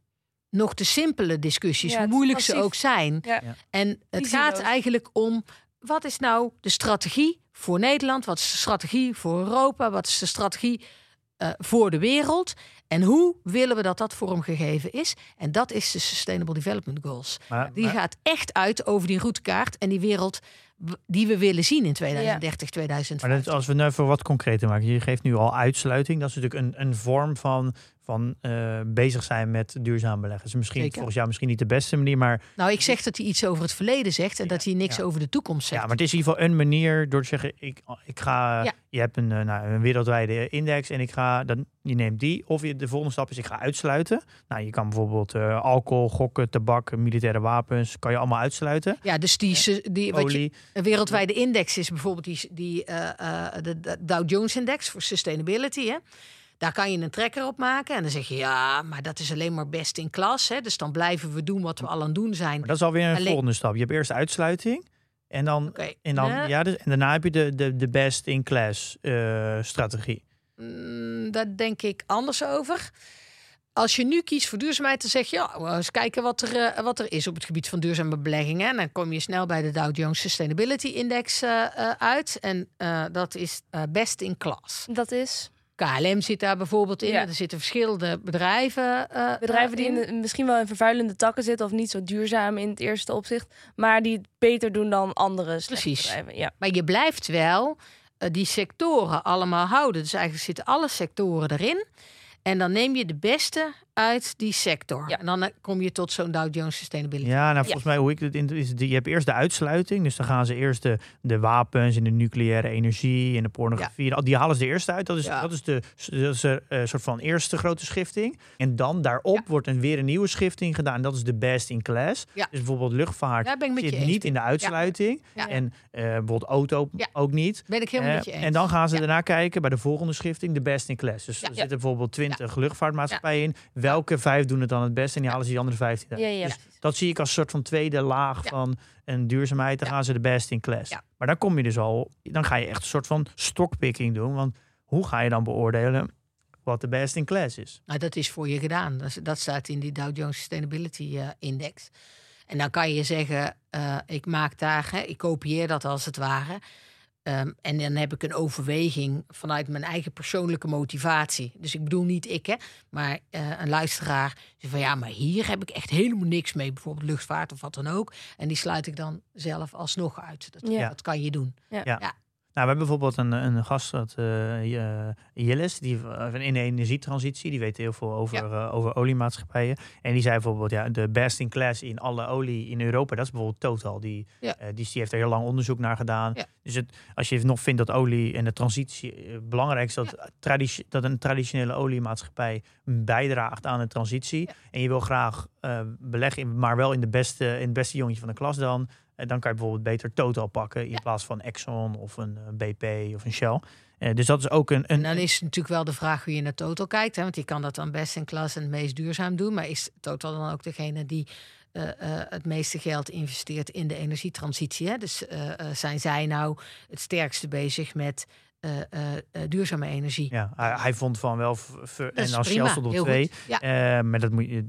Speaker 4: nog de simpele discussies, hoe moeilijk ze ook zijn. Ja. En het gaat eigenlijk om wat is nou de strategie voor Nederland? Wat is de strategie voor Europa? Wat is de strategie uh, voor de wereld? En hoe willen we dat dat vormgegeven is? En dat is de Sustainable Development Goals. die gaat echt uit over die routekaart en die wereld die we willen zien in 2030, 2050.
Speaker 3: Maar als we nu even wat concreter maken. Je geeft nu al uitsluiting. Dat is natuurlijk een, een vorm van van uh, bezig zijn met duurzaam beleggen. Dus misschien Zeker. volgens jou misschien niet de beste manier, maar...
Speaker 4: Nou, ik zeg dat hij iets over het verleden zegt en dat hij niks over de toekomst zegt.
Speaker 3: Ja, maar het is in ieder geval een manier door te zeggen, ik, ik ga... Je hebt een, eh, nou, een wereldwijde index en ik ga, dan, je neemt die. Of je, de volgende stap is, ik ga uitsluiten. Nou, je kan bijvoorbeeld uh, alcohol, gokken, tabak, militaire wapens, kan je allemaal uitsluiten.
Speaker 4: Ja, dus die, die wat je, een wereldwijde index is bijvoorbeeld die, die de Dow Jones Index voor sustainability, hè? Daar kan je een trekker op maken. En dan zeg je, ja, maar dat is alleen maar best in klas. Hè? Dus dan blijven we doen wat we al aan het doen zijn.
Speaker 3: Maar dat is alweer een volgende stap. Je hebt eerst uitsluiting. En, dan, en, dan, ja. dus, en daarna heb je de, de, de best in class uh, strategie.
Speaker 4: Mm, daar denk ik anders over. Als je nu kiest voor duurzaamheid, dan zeg je, ja, eens kijken wat er, uh, wat er is op het gebied van duurzame beleggingen. En dan kom je snel bij de Dow Jones Sustainability Index uh, uit. En dat is best in class.
Speaker 2: Dat is?
Speaker 4: KLM zit daar bijvoorbeeld in. Er zitten verschillende bedrijven.
Speaker 2: Uh, bedrijven die in. misschien wel in vervuilende takken zitten of niet zo duurzaam in het eerste opzicht, maar die het beter doen dan andere Precies. bedrijven. Ja.
Speaker 4: Maar je blijft wel uh, die sectoren allemaal houden. Dus eigenlijk zitten alle sectoren erin. En dan neem je de beste uit die sector. Ja. En dan eh, kom je tot zo'n Dow Jones Sustainability.
Speaker 3: Ja, nou volgens mij hoe ik het in is, je hebt eerst de uitsluiting, dus dan gaan ze eerst de, de wapens en de nucleaire energie en de pornografie, ja. die halen ze eerst uit. Dat is, dat is de dat is een uh, soort van eerste grote schifting. En dan daarop wordt een weer een nieuwe schifting gedaan. Dat is de best in class. Dus bijvoorbeeld luchtvaart zit niet in de uitsluiting en uh, bijvoorbeeld auto ook niet.
Speaker 4: Ben ik helemaal met je eens.
Speaker 3: En dan gaan ze daarna kijken bij de volgende schifting de best in class. Dus er zitten bijvoorbeeld 20 luchtvaartmaatschappijen in welke vijf doen het dan het beste en die halen ze die andere vijftien. Ja, ja. Dus dat zie ik als een soort van tweede laag van een duurzaamheid. Dan gaan ze de best in class. Maar dan kom je dus al, dan ga je echt een soort van stockpicking doen. Want hoe ga je dan beoordelen wat de best in class is?
Speaker 4: Nou, dat is voor je gedaan. Dat, dat staat in die Dow Jones Sustainability uh, Index. En dan kan je zeggen, uh, ik maak daar, hè, ik kopieer dat als het ware. Um, en dan heb ik een overweging vanuit mijn eigen persoonlijke motivatie. Dus ik bedoel niet ik, hè, maar uh, een luisteraar. Van ja, maar hier heb ik echt helemaal niks mee. Bijvoorbeeld luchtvaart of wat dan ook. En die sluit ik dan zelf alsnog uit. Dat, ja. dat kan je doen.
Speaker 3: Ja. ja. Nou, we hebben bijvoorbeeld een, een gast, dat, uh, Jillis, die in de energietransitie, die weet heel veel over, ja. over oliemaatschappijen. En die zei bijvoorbeeld, ja, de best in class in alle olie in Europa, dat is bijvoorbeeld Total. Die, ja. die, die, heeft er heel lang onderzoek naar gedaan. Dus het, als je nog vindt dat olie en de transitie belangrijk is, dat, dat een traditionele oliemaatschappij bijdraagt aan de transitie. En je wil graag beleggen, maar wel in, de beste, in het beste jongetje van de klas dan eh, dan kan je bijvoorbeeld beter Total pakken in plaats van Exxon of een eh, BP of een Shell. Uh, dus dat is ook een, een.
Speaker 4: En dan is natuurlijk wel de vraag hoe je naar Total kijkt. Hè? Want je kan dat dan best in klas en het meest duurzaam doen. Maar is Total dan ook degene die uh, uh, het meeste geld investeert in de energietransitie? Hè? Dus zijn zij nou het sterkste bezig met uh, uh, duurzame energie.
Speaker 3: Ja, hij, vond van wel. En als Shell stond op twee. Ja. maar dat moet je.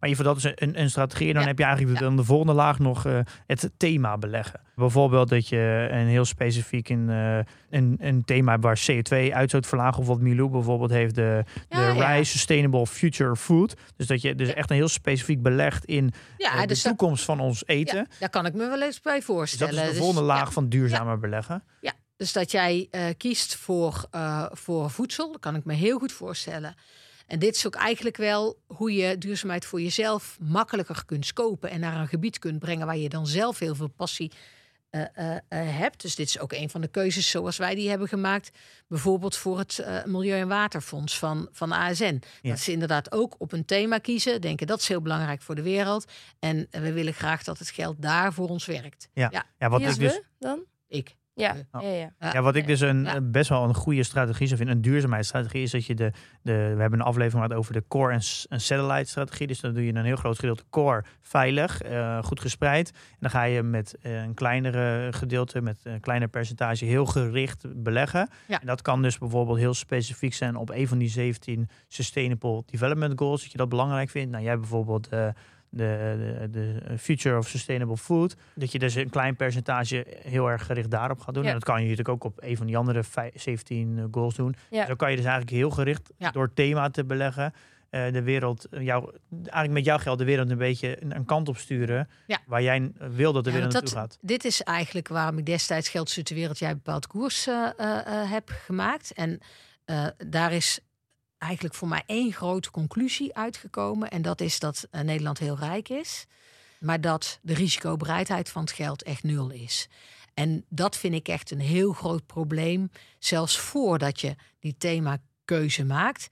Speaker 3: maar in dat is een, een strategie. En dan heb je eigenlijk dan de volgende laag nog het thema beleggen. Bijvoorbeeld dat je een heel specifiek in een, een thema waar CO2-uitstoot verlagen. Of wat Milou bijvoorbeeld heeft, de, de Rise Sustainable Future Food. Dus dat je dus echt een heel specifiek belegt in de dus toekomst van ons eten.
Speaker 4: daar kan ik me wel eens bij voorstellen.
Speaker 3: Dus dat is de dus volgende laag van duurzamer beleggen.
Speaker 4: Ja, dus dat jij uh, kiest voor, uh, voor voedsel, dat kan ik me heel goed voorstellen. En dit is ook eigenlijk wel hoe je duurzaamheid voor jezelf makkelijker kunt scopen en naar een gebied kunt brengen waar je dan zelf heel veel passie uh, hebt. Dus dit is ook een van de keuzes zoals wij die hebben gemaakt. Bijvoorbeeld voor het Milieu- en Waterfonds van, van ASN. Dat ze inderdaad ook op een thema kiezen. Denken dat is heel belangrijk voor de wereld. En we willen graag dat het geld daar voor ons werkt.
Speaker 2: Ja, ja. ja wat is dus... dan?
Speaker 4: Ik.
Speaker 2: Ja, ja, ja.
Speaker 3: ja, wat ik dus een, best wel een goede strategie zou vinden, een duurzaamheidsstrategie, is dat je de, de we hebben een aflevering gehad over de core en, satellite strategie. Dus dan doe je een heel groot gedeelte core veilig, uh, goed gespreid. En dan ga je met uh, een kleinere gedeelte, met een kleiner percentage, heel gericht beleggen. Ja. En dat kan dus bijvoorbeeld heel specifiek zijn op een van die 17 Sustainable Development Goals, dat je dat belangrijk vindt. Nou, jij bijvoorbeeld uh, de, de, Future of Sustainable Food. Dat je dus een klein percentage heel erg gericht daarop gaat doen. En dat kan je natuurlijk ook op een van die andere 17 eh, goals doen. Ja. Zo kan je dus eigenlijk heel gericht door thema te beleggen. Uh, de wereld, jou, eigenlijk met jouw geld de wereld een beetje een, kant op sturen. Waar jij wil dat de wereld naartoe gaat.
Speaker 4: Dit is eigenlijk waarom ik destijds Geld de Wereld jij bepaald koers uh, heb gemaakt. En daar is eigenlijk voor mij één grote conclusie uitgekomen. En dat is dat uh, Nederland heel rijk is. Maar dat de risicobereidheid van het geld echt nul is. En dat vind ik echt een heel groot probleem. Zelfs voordat je die themakeuze maakt.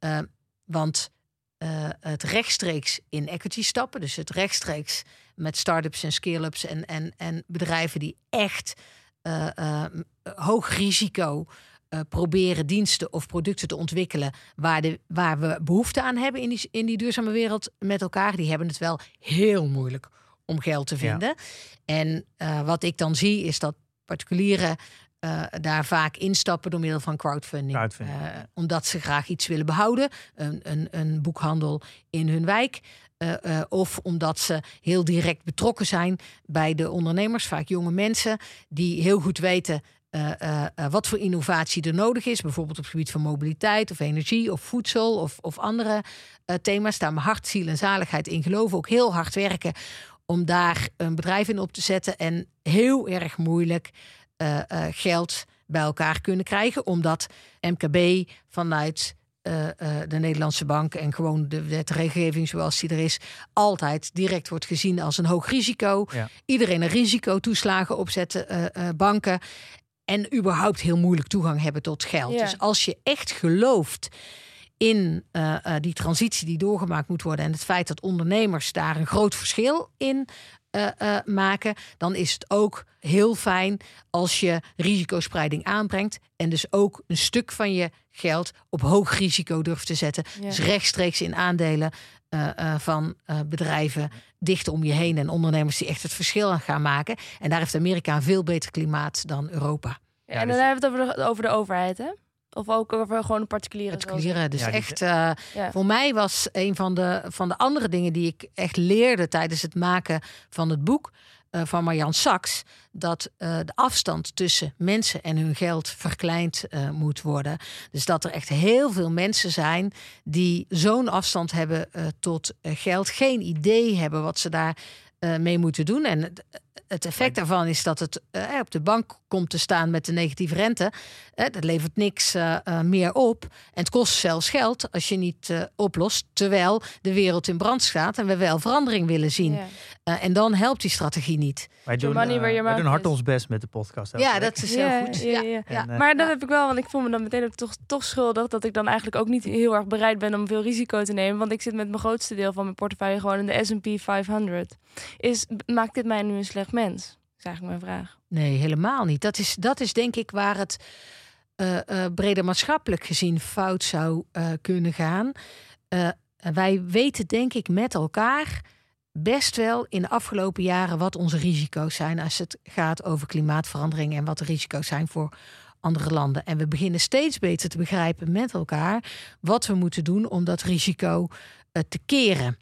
Speaker 4: Uh, want uh, het rechtstreeks in equity stappen. Dus het rechtstreeks met start-ups en scale-ups en, en, en bedrijven die echt hoog risico uh, proberen diensten of producten te ontwikkelen waar, de, waar we behoefte aan hebben in die, in die duurzame wereld met elkaar, die hebben het wel heel moeilijk om geld te vinden. En uh, wat ik dan zie is dat particulieren uh, daar vaak instappen door middel van crowdfunding. crowdfunding. omdat ze graag iets willen behouden, een, een, een boekhandel in hun wijk. Uh, of omdat ze heel direct betrokken zijn bij de ondernemers, vaak jonge mensen, die heel goed weten uh, uh, wat voor innovatie er nodig is, bijvoorbeeld op het gebied van mobiliteit of energie of voedsel of, of andere thema's. Daar mijn hart, ziel en zaligheid in geloven. Ook heel hard werken om daar een bedrijf in op te zetten. En heel erg moeilijk geld bij elkaar kunnen krijgen, omdat MKB vanuit de Nederlandse bank en gewoon de wetgeving zoals die er is, altijd direct wordt gezien als een hoog risico. Iedereen een risicotoeslagen opzetten, uh, banken en überhaupt heel moeilijk toegang hebben tot geld. Dus als je echt gelooft in uh, uh, die transitie die doorgemaakt moet worden en het feit dat ondernemers daar een groot verschil in uh, maken, dan is het ook heel fijn als je risicospreiding aanbrengt en dus ook een stuk van je geld op hoog risico durft te zetten. Dus rechtstreeks in aandelen van bedrijven dicht om je heen en ondernemers die echt het verschil gaan maken. En daar heeft Amerika een veel beter klimaat dan Europa.
Speaker 2: Ja, en dan dus... hebben we het over de, over de overheid, hè? Of ook over gewoon een particuliere.
Speaker 4: Particuliere. Dus echt, uh, voor mij was een van de, van de andere dingen die ik echt leerde tijdens het maken van het boek uh, van Marjan Sachs. Dat uh, de afstand tussen mensen en hun geld verkleind moet worden. Dus dat er echt heel veel mensen zijn die zo'n afstand hebben tot geld. Geen idee hebben wat ze daar mee moeten doen. En het effect daarvan is dat het uh, op de bank komt te staan met de negatieve rente. Uh, dat levert niks uh, meer op. En het kost zelfs geld als je niet oplost. Terwijl de wereld in brand staat en we wel verandering willen zien. Ja. en dan helpt die strategie niet.
Speaker 3: Wij doen, wij doen hard ons best met de podcast.
Speaker 4: Ja, dat is heel goed. Ja,
Speaker 2: en, maar dat heb ik wel, want ik voel me dan meteen toch, toch schuldig dat ik dan eigenlijk ook niet heel erg bereid ben om veel risico te nemen. Want ik zit met mijn grootste deel van mijn portefeuille gewoon in de S&P 500. Is, maakt dit mij nu een slecht mens? is eigenlijk mijn vraag.
Speaker 4: Nee, helemaal niet. Dat is, dat is denk ik waar het uh, breder maatschappelijk gezien fout zou uh, kunnen gaan. wij weten denk ik met elkaar best wel in de afgelopen jaren wat onze risico's zijn als het gaat over klimaatverandering en wat de risico's zijn voor andere landen. En we beginnen steeds beter te begrijpen met elkaar wat we moeten doen om dat risico te keren.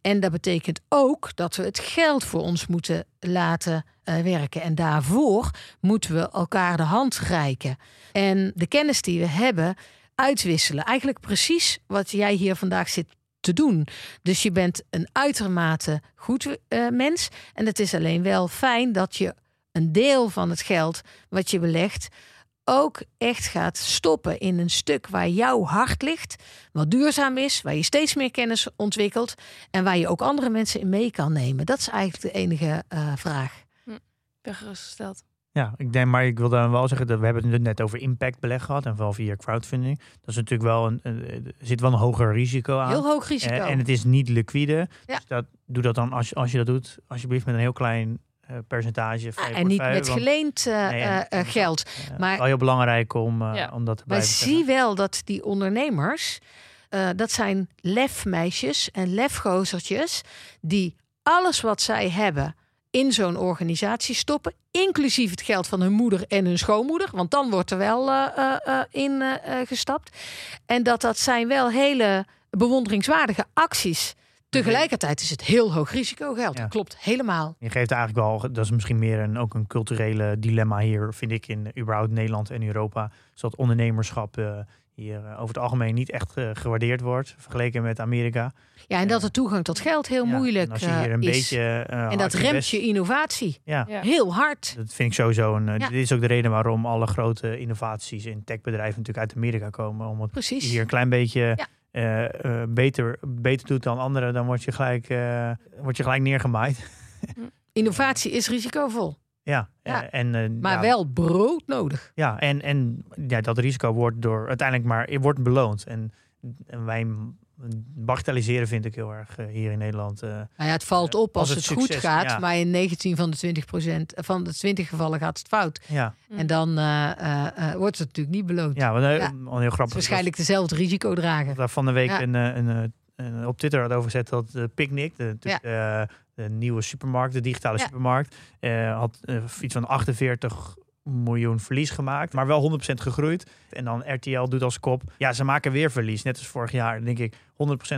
Speaker 4: En dat betekent ook dat we het geld voor ons moeten laten uh, werken. En daarvoor moeten we elkaar de hand reiken. En de kennis die we hebben uitwisselen. Eigenlijk precies wat jij hier vandaag zit te doen. Dus je bent een uitermate goed uh, mens. En het is alleen wel fijn dat je een deel van het geld wat je belegt ook echt gaat stoppen in een stuk waar jouw hart ligt, wat duurzaam is, waar je steeds meer kennis ontwikkelt en waar je ook andere mensen in mee kan nemen. Dat is eigenlijk de enige uh, vraag.
Speaker 2: Hm, ben gerustgesteld.
Speaker 3: Ja, ik denk, maar ik wil dan wel zeggen dat we hebben het net over impact beleg gehad en wel via crowdfunding. Dat is natuurlijk wel een, er zit wel een hoger risico aan.
Speaker 4: Heel hoog risico.
Speaker 3: En, en het is niet liquide. Ja. Dus dat, doe dat dan als, als je dat doet, alsjeblieft met een heel klein percentage.
Speaker 4: Ah, en niet met geleend geld.
Speaker 3: maar wel heel belangrijk om, ja. om dat te
Speaker 4: blijven. Maar zie wel dat die ondernemers, dat zijn lefmeisjes en lefgozertjes die alles wat zij hebben in zo'n organisatie stoppen, inclusief het geld van hun moeder en hun schoonmoeder, want dan wordt er wel uh, uh, in gestapt. En dat dat zijn wel hele bewonderingswaardige acties. Tegelijkertijd is het heel hoog risico geld. Dat klopt helemaal.
Speaker 3: Je geeft eigenlijk wel, dat is misschien meer een, ook een culturele dilemma hier, vind ik, in überhaupt Nederland en Europa. Zodat ondernemerschap hier uh, over het algemeen niet echt uh, gewaardeerd wordt, vergeleken met Amerika.
Speaker 4: Ja, en dat de toegang tot geld heel ja, moeilijk is.
Speaker 3: een
Speaker 4: is.
Speaker 3: Beetje,
Speaker 4: en dat remt je innovatie. Ja. Heel hard.
Speaker 3: Dat vind ik sowieso. Een, Dit is ook de reden waarom alle grote innovaties in techbedrijven natuurlijk uit Amerika komen. Omdat Precies. je hier een klein beetje beter, beter doet dan anderen, dan word je gelijk, word je gelijk neergemaaid.
Speaker 4: Innovatie is risicovol.
Speaker 3: Ja, ja. En,
Speaker 4: maar wel brood nodig.
Speaker 3: Ja, en, en ja, dat risico wordt door uiteindelijk maar wordt beloond. En, en wij bagatelliseren vind ik heel erg uh, hier in Nederland. Uh,
Speaker 4: nou ja, het valt op als, als het, het, goed gaat, ja. maar in 19 van de 20 procent van de 20 gevallen gaat het fout. Ja. En dan wordt het natuurlijk niet beloond.
Speaker 3: Ja, wat, ja. heel grappig.
Speaker 4: waarschijnlijk dezelfde risico dragen.
Speaker 3: Daar van de week een, een, een, op Twitter had over gezet dat de Picnic, de, de, de nieuwe supermarkt, de digitale supermarkt, had iets van 48 miljoen verlies gemaakt, maar wel 100% gegroeid. En dan RTL doet als kop, ja, ze maken weer verlies, net als vorig jaar, denk ik, 100%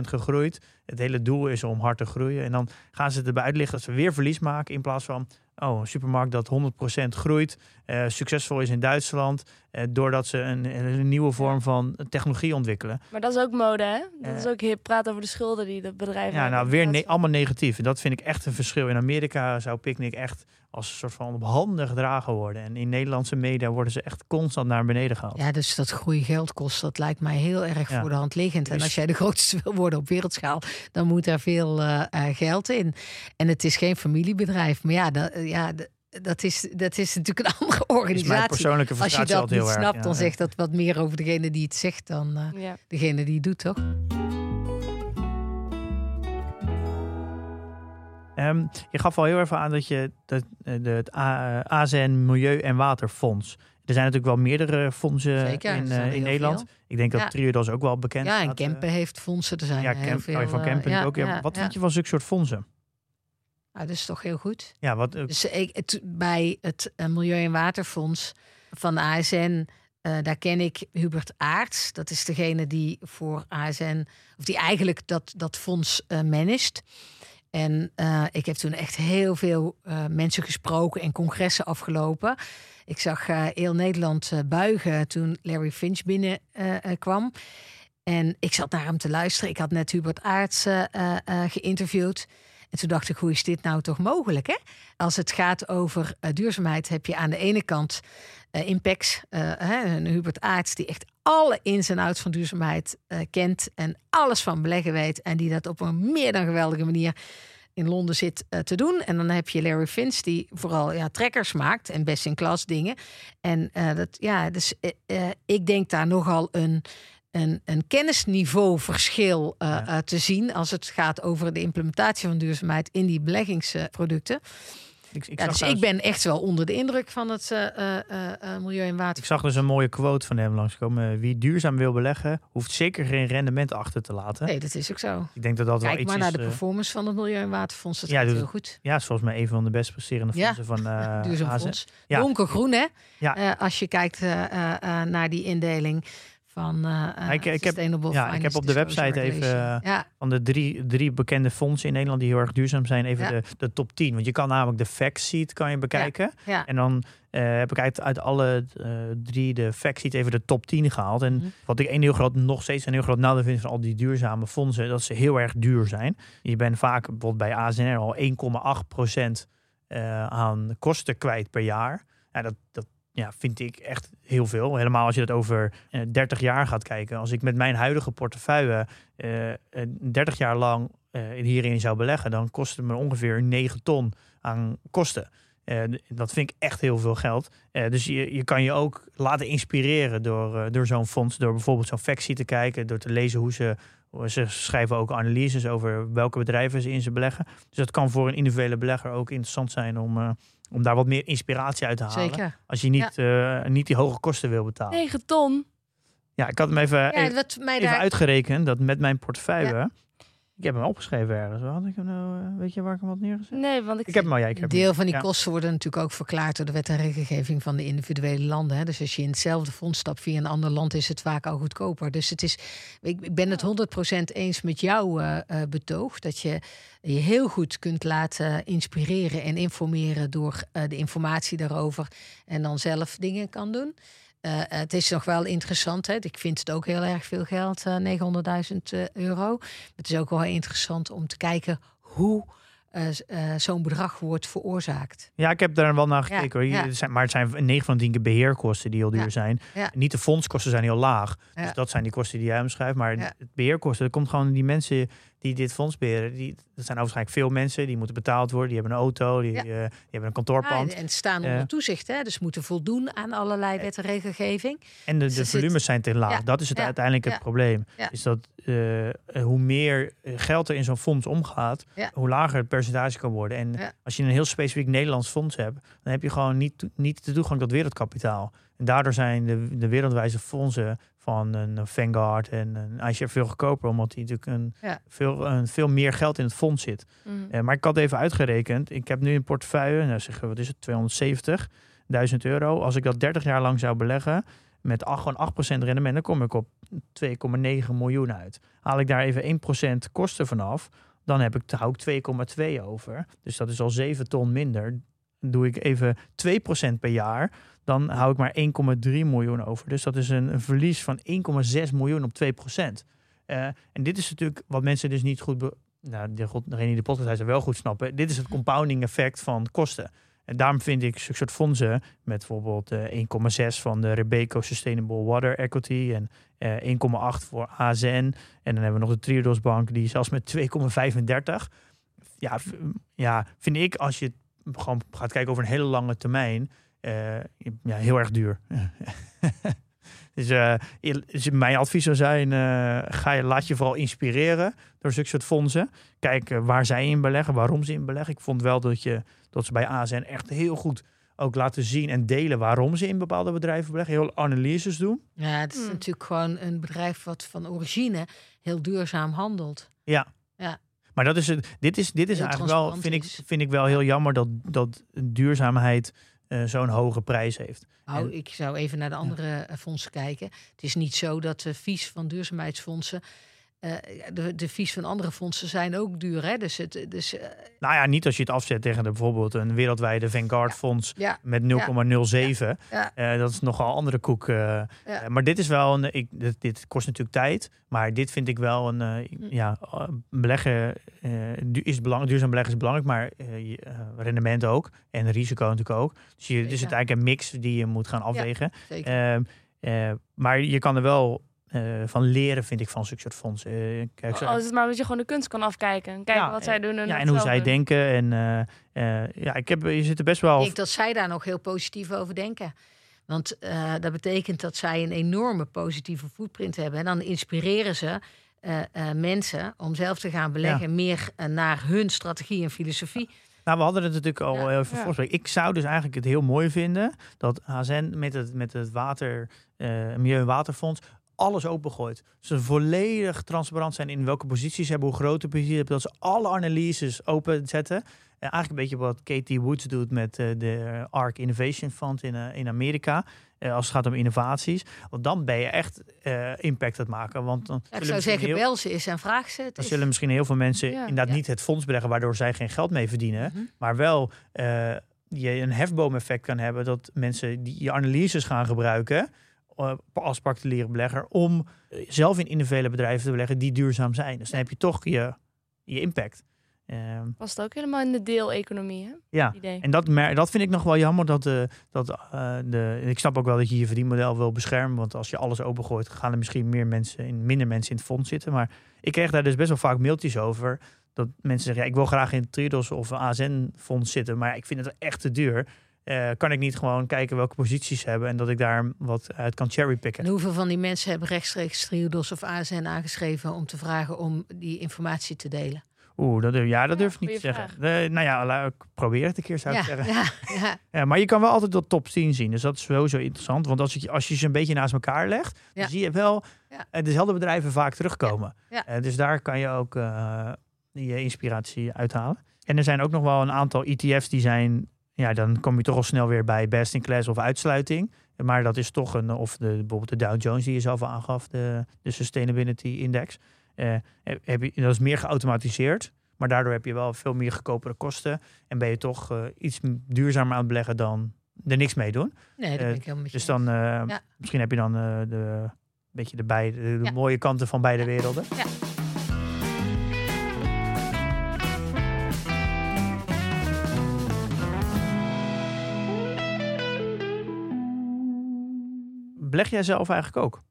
Speaker 3: gegroeid. Het hele doel is om hard te groeien. En dan gaan ze erbij uitleggen dat ze weer verlies maken in plaats van oh, een supermarkt dat 100% groeit, uh, succesvol is in Duitsland, uh, doordat ze een, een, nieuwe vorm van technologie ontwikkelen.
Speaker 2: Maar dat is ook mode, hè? Dat is ook hip. Praat over de schulden die de bedrijven.
Speaker 3: Ja, nou weer ne allemaal negatief. En dat vind ik echt een verschil. In Amerika zou Picnic echt als een soort van op handen gedragen worden. En in Nederlandse media worden ze echt constant naar beneden gehaald.
Speaker 4: Ja, dus dat groei geld kost, dat lijkt mij heel erg voor de hand liggend. En dus- als jij de grootste wil worden op wereldschaal, dan moet er veel uh, geld in. En het is geen familiebedrijf. Maar ja, dat, ja dat is, dat is natuurlijk een andere organisatie.
Speaker 3: persoonlijke
Speaker 4: Als je dat
Speaker 3: niet
Speaker 4: snapt, dan zegt dat wat meer over degene die het zegt dan uh, degene die het doet, toch?
Speaker 3: Um, je gaf al heel even aan dat je dat, de, het AZN Milieu- en Waterfonds. Er zijn natuurlijk wel meerdere fondsen Zeker, in, uh, in Nederland. Veel. Ik denk dat ja. Triodos ook wel bekend
Speaker 4: Ja, en Kempen heeft fondsen. Er zijn
Speaker 3: ja,
Speaker 4: heel veel.
Speaker 3: Van Kempen ook. Ja, wat vind je van zulke soort fondsen?
Speaker 4: Nou, dat is toch heel goed.
Speaker 3: Ja, wat,
Speaker 4: dus ik, het, bij het uh, Milieu- en Waterfonds van de ASN, uh, daar ken ik Hubert Aarts. Dat is degene die voor ASN, of die eigenlijk dat, dat fonds uh, managt. En ik heb toen echt heel veel mensen gesproken en congressen afgelopen. Ik zag heel Nederland buigen toen Larry Finch binnenkwam. en ik zat naar hem te luisteren. Ik had net Hubert Aarts geïnterviewd. En toen dacht ik, hoe is dit nou toch mogelijk? Hè? Als het gaat over uh, duurzaamheid, heb je aan de ene kant uh, Impex, een Hubert Aarts, die echt alle ins en outs van duurzaamheid kent en alles van beleggen weet. En die dat op een meer dan geweldige manier in Londen zit te doen. En dan heb je Larry Finch, die vooral ja, trekkers maakt en best in klas dingen. En dat, ja, dus ik denk daar nogal een een, een kennisniveauverschil uh, te zien als het gaat over de implementatie van duurzaamheid in die beleggingsproducten. Ik, ik ja, dus ik ben echt wel onder de indruk van het uh, uh, milieu en water.
Speaker 3: Ik zag dus een mooie quote van hem langskomen. Wie duurzaam wil beleggen, hoeft zeker geen rendement achter te laten.
Speaker 4: Nee, dat is ook zo.
Speaker 3: Ik denk dat dat
Speaker 4: Kijk
Speaker 3: wel iets
Speaker 4: maar naar
Speaker 3: de
Speaker 4: performance van het Milieu- en Waterfonds. Dat ja, gaat heel goed.
Speaker 3: Ja, is volgens mij een van de best presterende fondsen van uh,
Speaker 4: Duurzaam fonds. Ja. Donkergroen, hè? Ja. als je kijkt naar die indeling van uh, ik, ik heb,
Speaker 3: ja, ik heb op de website even ja. van de drie, drie bekende fondsen in Nederland die heel erg duurzaam zijn, even de, de top 10. Want je kan namelijk de fact sheet kan je bekijken. Ja. En dan uh, heb ik uit, uit alle drie de fact sheet even de top 10 gehaald. En mm -hmm. wat ik een heel groot, nog steeds een heel groot nadeel vind van al die duurzame fondsen, dat ze heel erg duur zijn. Je bent vaak bijvoorbeeld bij ASNR al 1,8% aan kosten kwijt per jaar. Ja, dat, dat ja, vind ik echt heel veel. Helemaal als je dat over uh, 30 jaar gaat kijken. Als ik met mijn huidige portefeuille uh, 30 jaar lang uh, hierin zou beleggen, dan kost het me ongeveer 9 ton aan kosten. Dat vind ik echt heel veel geld. Dus je, je kan je ook laten inspireren door, door zo'n fonds. Door bijvoorbeeld zo'n factie te kijken. Door te lezen hoe ze Ze schrijven ook analyses over welke bedrijven ze in ze beleggen. Dus dat kan voor een individuele belegger ook interessant zijn om, om daar wat meer inspiratie uit te halen. Zeker. Als je niet, niet die hoge kosten wil betalen.
Speaker 2: 9 ton.
Speaker 3: Ja, ik had hem even, ja, even, even uitgerekend dat met mijn portefeuille ik heb hem opgeschreven ergens. Had ik hem nou, eh, weet je waar ik hem had neergezet?
Speaker 2: Nee, want
Speaker 3: ik, ik heb hem al. Ja,
Speaker 4: ik heb deel van die kosten worden natuurlijk ook verklaard door de wet en regelgeving van de individuele landen. Hè. Dus als je in hetzelfde fonds stapt via een ander land, is het vaak al goedkoper. Dus het is, ik, ben het 100% eens met jou uh, betoog dat je je heel goed kunt laten inspireren en informeren door de informatie daarover en dan zelf dingen kan doen. Uh, het is nog wel interessant. Hè? Ik vind het ook heel erg veel geld, uh, 900.000 euro. Het is ook wel interessant om te kijken hoe zo'n bedrag wordt veroorzaakt.
Speaker 3: Ja, ik heb daar wel naar gekeken. Ja, ja. Zijn, maar het zijn 9 van 10 keer beheerkosten die heel duur zijn. Niet de fondskosten zijn heel laag. Dus dat zijn die kosten die jij omschrijft. Maar het beheerkosten, dat komt gewoon die mensen die dit fonds beheren, die, dat zijn waarschijnlijk veel mensen, die moeten betaald worden, die hebben een auto, die, ja. uh, die hebben een kantoorpand.
Speaker 4: Ja, en staan onder uh, toezicht, hè? dus moeten voldoen aan allerlei wet en regelgeving.
Speaker 3: En de, de dus volumes zijn te laag, dat is het uiteindelijk het probleem. Is dat uh, hoe meer geld er in zo'n fonds omgaat, hoe lager het percentage kan worden. En als je een heel specifiek Nederlands fonds hebt, dan heb je gewoon niet, niet de toegang tot wereldkapitaal. En daardoor zijn de, de wereldwijze fondsen van een Vanguard en een ICR veel goedkoper, omdat die natuurlijk een, veel, een, veel meer geld in het fonds zit. Mm. Uh, maar ik had even uitgerekend. Ik heb nu een portefeuille, nou zeg, wat is het, 270.000 euro. Als ik dat 30 jaar lang zou beleggen, met 8, gewoon 8% rendement, dan kom ik op 2,9 miljoen uit. Haal ik daar even 1% kosten vanaf, dan heb ik, hou ik 2,2 over. Dus dat is al 7 ton minder. Doe ik even 2% per jaar dan hou ik maar 1,3 miljoen over. Dus dat is een, een verlies van 1,6 miljoen op 2 procent. Uh, en dit is natuurlijk wat mensen dus niet goed... nou, degene die de podcast wel goed snappen. Dit is het compounding effect van kosten. En daarom vind ik zulke soort fondsen met bijvoorbeeld uh, eh, 1,6 van de Rebeco Sustainable Water Equity en uh, eh, 1,8 voor AZN. En dan hebben we nog de Triodos Bank die zelfs met 2,35. Ja, ja, vind ik als je gewoon gaat kijken over een hele lange termijn, uh, ja, heel erg duur. dus, uh, dus, mijn advies zou zijn, uh, ga je, laat je vooral inspireren door zulke soort fondsen. Kijk waar zij in beleggen, waarom ze in beleggen. Ik vond wel dat, je, dat ze bij ASN echt heel goed ook laten zien en delen waarom ze in bepaalde bedrijven beleggen. Heel analyses doen.
Speaker 4: Ja, het is hmm. natuurlijk gewoon een bedrijf wat van origine heel duurzaam handelt.
Speaker 3: Ja. Maar dat is het. Dit is, dit is eigenlijk wel, vind ik, vind ik wel heel jammer dat, dat duurzaamheid uh, zo'n hoge prijs heeft.
Speaker 4: Nou, ik zou even naar de andere ja. fondsen kijken. Het is niet zo dat de vies van duurzaamheidsfondsen uh, de, de fees van andere fondsen zijn ook duur. Hè? Dus het, dus, uh...
Speaker 3: Nou ja, niet als je het afzet tegen de, bijvoorbeeld een wereldwijde Vanguard fonds ja. met 0,07. Ja. Uh, dat is nogal andere koek. maar dit is wel een. Ik, dit, dit, kost natuurlijk tijd. Maar dit vind ik wel een. Hm. Ja, beleggen is belangrijk. Duurzaam beleggen is belangrijk, maar rendement ook. En risico natuurlijk ook. Dus je, het is het eigenlijk een mix die je moet gaan afwegen. Ehm, maar je kan er wel uh, van leren, vind ik, van zulke soort fondsen. Uh,
Speaker 2: kijk, oh, het maar dat je gewoon de kunst kan afkijken. Kijken wat zij doen. En,
Speaker 3: ja, en hoe zij denken. En uh, ja, ik heb, je zit er best wel...
Speaker 4: Ik denk dat zij daar nog heel positief over denken. Want dat betekent dat zij een enorme positieve footprint hebben. En dan inspireren ze mensen om zelf te gaan beleggen... meer naar hun strategie en filosofie.
Speaker 3: Nou, we hadden het natuurlijk al ja, even ja. Ik zou dus eigenlijk het heel mooi vinden dat HZN met het, met het water, uh, Milieu- en Waterfonds alles opengooit. Ze volledig transparant zijn in welke posities ze hebben, hoe grote posities hebben. Dat ze alle analyses openzetten. En eigenlijk een beetje wat Katie Woods doet met uh, de ARC Innovation Fund in, uh, in Amerika. Uh, als het gaat om innovaties. Want dan ben je echt impact aan het maken. Want dan
Speaker 4: ik zou zeggen, heel, bel ze is en vraag ze.
Speaker 3: Dan zullen misschien heel veel mensen ja, inderdaad niet het fonds beleggen... waardoor zij geen geld mee verdienen. Mhm. Maar wel je een hefboom-effect kan hebben... dat mensen die je analyses gaan gebruiken als particuliere belegger om eh, zelf in individuele bedrijven te beleggen die duurzaam zijn. Dus dan heb je toch je, je impact.
Speaker 2: Um, Was het ook helemaal in de deeleconomie? Hè?
Speaker 3: Ja, en dat, dat vind ik nog wel jammer. Dat, de, dat uh, de, ik snap ook wel dat je je verdienmodel wil beschermen. Want als je alles opengooit, gaan er misschien meer mensen in, minder mensen in het fonds zitten. Maar ik kreeg daar dus best wel vaak mailtjes over. Dat mensen zeggen, ja, ik wil graag in Triodos of ASN-fonds zitten. Maar ik vind het echt te duur. Uh, kan ik niet gewoon kijken welke posities ze hebben en dat ik daar wat uit kan cherrypicken.
Speaker 4: En hoeveel van die mensen hebben rechtstreeks Triodos of ASN aangeschreven om te vragen om die informatie te delen?
Speaker 3: Oeh, dat, ja, dat durf ik niet te zeggen. nou ja, ik probeer het een keer, zou ik zeggen. Ja, ja. ja, maar je kan wel altijd dat top 10 zien. Dus dat is sowieso interessant. Want als, je, als je ze een beetje naast elkaar legt, dan zie je wel uh, dezelfde bedrijven vaak terugkomen. Uh, dus daar kan je ook uh, je inspiratie uithalen. En er zijn ook nog wel een aantal ETF's die zijn... Ja, dan kom je toch al snel weer bij best in class of uitsluiting. Maar dat is toch een... Of de, bijvoorbeeld de Dow Jones die je zelf aangaf, de, de Sustainability Index... Uh, heb je, dat is meer geautomatiseerd. Maar daardoor heb je wel veel meer goedkopere kosten. En ben je toch uh, iets duurzamer aan het beleggen dan er niks mee doen.
Speaker 4: Nee, dat ben ik helemaal
Speaker 3: Dus dan, uh, ja. misschien heb je dan de, beetje de, beide, de, de ja. mooie kanten van beide werelden. Ja. Beleg jij zelf eigenlijk ook?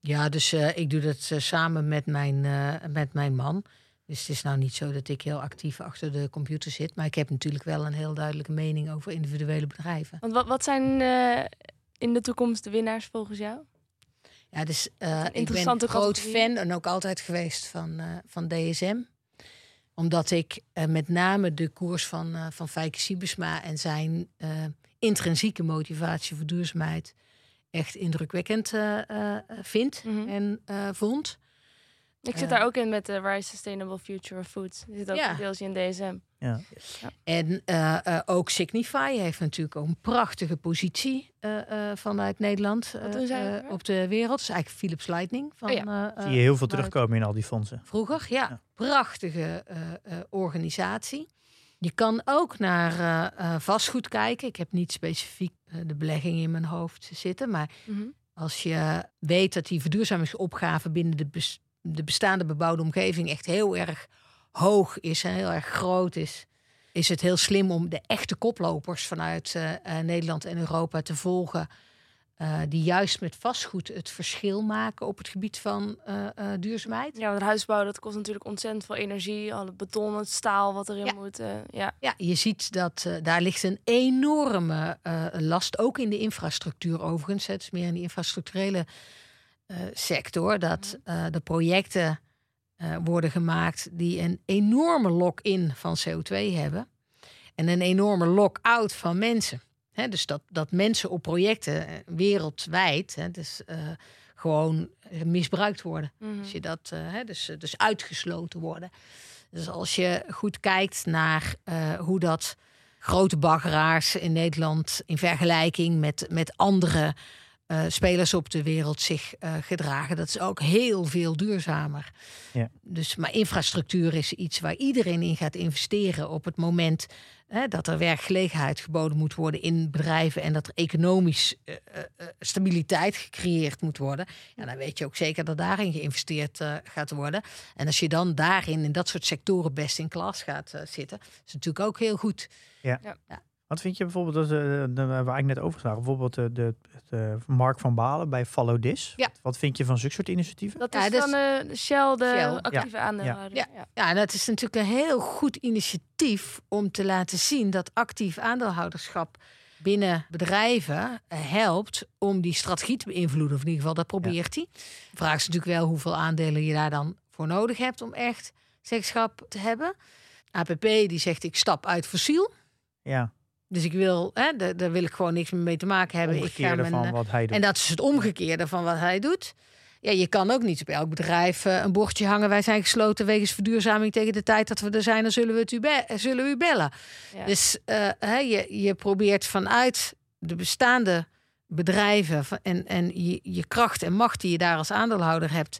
Speaker 4: Ja, dus uh, ik doe dat uh, samen met mijn, uh, met mijn man. Dus het is nou niet zo dat ik heel actief achter de computer zit. Maar ik heb natuurlijk wel een heel duidelijke mening over individuele bedrijven.
Speaker 2: Want wat, wat zijn in de toekomst de winnaars volgens jou?
Speaker 4: Ja, dus ik ben een groot fan en ook altijd geweest van, van DSM. Omdat ik met name de koers van, van Fijke Siebesma en zijn intrinsieke motivatie voor duurzaamheid echt indrukwekkend uh, vind mm -hmm. en uh, vond.
Speaker 2: Ik zit daar ook in met de Rise Sustainable Future of Food. Die zit ook ja. deels in DSM. Ja.
Speaker 4: ja. En ook Signify heeft natuurlijk ook een prachtige positie vanuit Nederland op de wereld. Dat is eigenlijk Philips Lightning. Van, oh ja.
Speaker 3: Zie je heel veel terugkomen in al die fondsen.
Speaker 4: Vroeger, ja. ja. Prachtige organisatie. Je kan ook naar uh, vastgoed kijken. Ik heb niet specifiek uh, de belegging in mijn hoofd zitten. Maar mm -hmm. als je weet dat die verduurzamingsopgave binnen de, bes de, bestaande bebouwde omgeving echt heel erg hoog is en heel erg groot is, is het heel slim om de echte koplopers vanuit Nederland en Europa te volgen. Uh, die juist met vastgoed het verschil maken op het gebied van uh, uh, duurzaamheid.
Speaker 2: Ja, want huisbouw dat kost natuurlijk ontzettend veel energie. Al het beton, het staal wat erin
Speaker 4: ja.
Speaker 2: moet. ja.
Speaker 4: ja, je ziet dat daar ligt een enorme last, ook in de infrastructuur overigens. Het is meer in de infrastructurele sector, dat de projecten worden gemaakt die een enorme lock-in van CO2 hebben. En een enorme lock-out van mensen dus dat, dat mensen op projecten eh, wereldwijd dus, uh, gewoon misbruikt worden. Mm -hmm. Als je dat, uh, dus, dus uitgesloten worden. Dus als je goed kijkt naar hoe dat grote baggeraars in Nederland in vergelijking met, met andere uh, spelers op de wereld zich uh, gedragen. Dat is ook heel veel duurzamer. Ja. Dus, maar infrastructuur is iets waar iedereen in gaat investeren op het moment hè, dat er werkgelegenheid geboden moet worden in bedrijven en dat er economisch uh, stabiliteit gecreëerd moet worden. Ja, dan weet je ook zeker dat daarin geïnvesteerd gaat worden. En als je dan daarin in dat soort sectoren best in klas gaat zitten, is natuurlijk ook heel goed.
Speaker 3: Ja. ja. Wat vind je bijvoorbeeld, dat, uh, waar ik net over zag, bijvoorbeeld de, de, de, Mark van Balen bij Follow This. Ja. Wat vind je van zulke soort initiatieven?
Speaker 2: Dat is ja, van uh, Shell, de Shell. actieve ja. aandeelhouder.
Speaker 4: Ja. Ja. ja, dat is natuurlijk een heel goed initiatief om te laten zien dat actief aandeelhouderschap binnen bedrijven helpt om die strategie te beïnvloeden. Of in ieder geval, dat probeert hij. Vraag is natuurlijk wel hoeveel aandelen je daar dan voor nodig hebt om echt zeggenschap te hebben. APP die zegt ik stap uit fossiel.
Speaker 3: Ja.
Speaker 4: Dus ik wil, hè, daar wil ik gewoon niks meer mee te maken hebben.
Speaker 3: Ik ga mijn, van wat hij doet.
Speaker 4: En dat is het omgekeerde van wat hij doet. Ja, je kan ook niet op elk bedrijf uh, een bordje hangen. Wij zijn gesloten wegens verduurzaming. Tegen de tijd dat we er zijn, dan zullen we, het u, be zullen we u bellen. Ja. Dus uh, hè, je, je probeert vanuit de bestaande bedrijven en, en je, je kracht en macht die je daar als aandeelhouder hebt,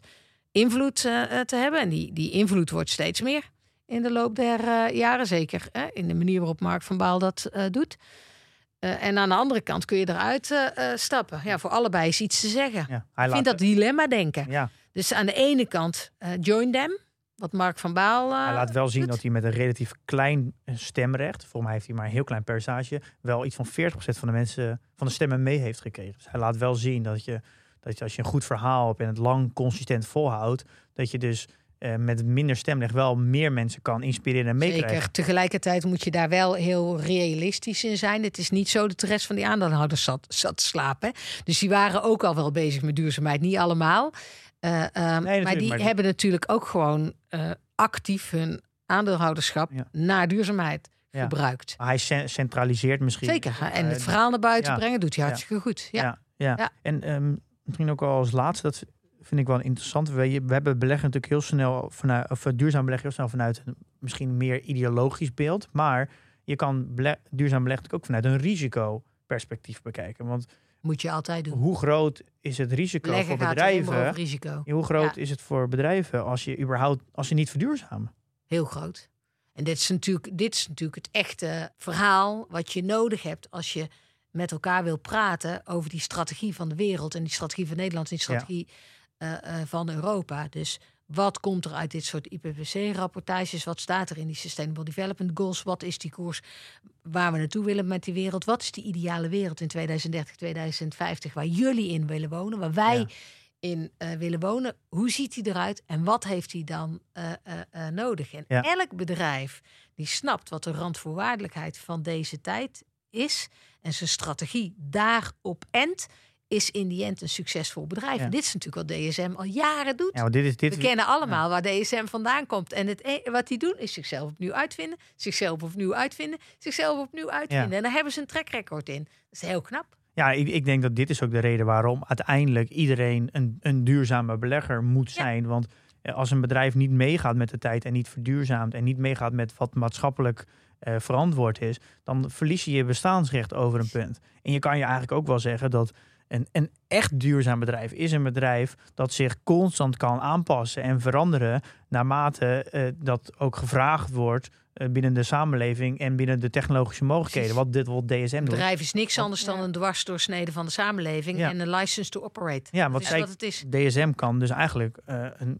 Speaker 4: invloed uh, te hebben. En die, die invloed wordt steeds meer in de loop der uh, jaren. Zeker hè, in de manier waarop Mark van Baal dat uh, doet. Uh, en aan de andere kant kun je eruit stappen. Ja, voor allebei is iets te zeggen. Ja, Ik vind dat dilemma denken. Ja. Dus aan de ene kant join them. Wat Mark van Baal.
Speaker 3: hij laat wel zien dat hij met een relatief klein stemrecht, voor mij heeft hij maar een heel klein percentage, wel iets van 40% van de mensen van de stemmen mee heeft gekregen. Dus hij laat wel zien dat je, dat je als je een goed verhaal hebt en het lang consistent volhoudt, dat je dus uh, met minder stemrecht wel meer mensen kan inspireren en meekrijgen. Zeker.
Speaker 4: Tegelijkertijd moet je daar wel heel realistisch in zijn. Het is niet zo dat de rest van die aandeelhouders zat, zat te slapen. Dus die waren ook al wel bezig met duurzaamheid. Niet allemaal. Uh, maar die hebben natuurlijk ook gewoon uh, actief hun aandeelhouderschap naar duurzaamheid gebruikt.
Speaker 3: hij centraliseert misschien.
Speaker 4: Zeker. En het verhaal naar buiten brengen doet hij hartstikke goed. Ja.
Speaker 3: Ja. En um, misschien ook al als laatste, dat vind ik wel interessant. We, we hebben beleggen natuurlijk heel snel vanuit, of duurzaam beleggen heel snel vanuit een misschien meer ideologisch beeld. Maar je kan duurzaam beleggen ook vanuit een risicoperspectief bekijken. Want
Speaker 4: moet je altijd doen.
Speaker 3: Hoe groot is het risico voor bedrijven?
Speaker 4: Risico.
Speaker 3: Hoe groot is het voor bedrijven als je überhaupt als je niet verduurzamen?
Speaker 4: Heel groot. En dit is, natuurlijk, dit is natuurlijk het echte verhaal wat je nodig hebt als je met elkaar wil praten over die strategie van de wereld en die strategie van Nederland en die strategie uh, uh, van Europa. Dus wat komt er uit dit soort IPCC-rapportages? Wat staat er in die Sustainable Development Goals? Wat is die koers waar we naartoe willen met die wereld? Wat is die ideale wereld in 2030, 2050 waar jullie in willen wonen? Waar wij in uh, willen wonen? Hoe ziet die eruit en wat heeft hij dan uh, uh, nodig? En elk bedrijf die snapt wat de randvoorwaardelijkheid van deze tijd is en zijn strategie daarop endt, is in die end een succesvol bedrijf. En dit is natuurlijk wat DSM al jaren doet.
Speaker 3: Ja, dit is, dit...
Speaker 4: We kennen allemaal waar DSM vandaan komt. En het, e- wat die doen is zichzelf opnieuw uitvinden, zichzelf opnieuw uitvinden, zichzelf opnieuw uitvinden. En daar hebben ze een track record in. Dat is heel knap.
Speaker 3: Ja, ik, ik, denk dat dit is ook de reden waarom uiteindelijk iedereen een, een duurzame belegger moet zijn. Want eh, als een bedrijf niet meegaat met de tijd en niet verduurzaamt en niet meegaat met wat maatschappelijk uh, verantwoord is, dan verlies je je bestaansrecht over een punt. En je kan je eigenlijk ook wel zeggen dat een, een echt duurzaam bedrijf is een bedrijf dat zich constant kan aanpassen en veranderen naarmate uh, dat ook gevraagd wordt uh, binnen de samenleving en binnen de technologische mogelijkheden. Wat dit wat DSM doet.
Speaker 4: Bedrijf is niks anders dan een dwarsdoorsnede van de samenleving en een license to operate.
Speaker 3: Ja, wat, zij, wat het is. DSM kan dus eigenlijk uh, een,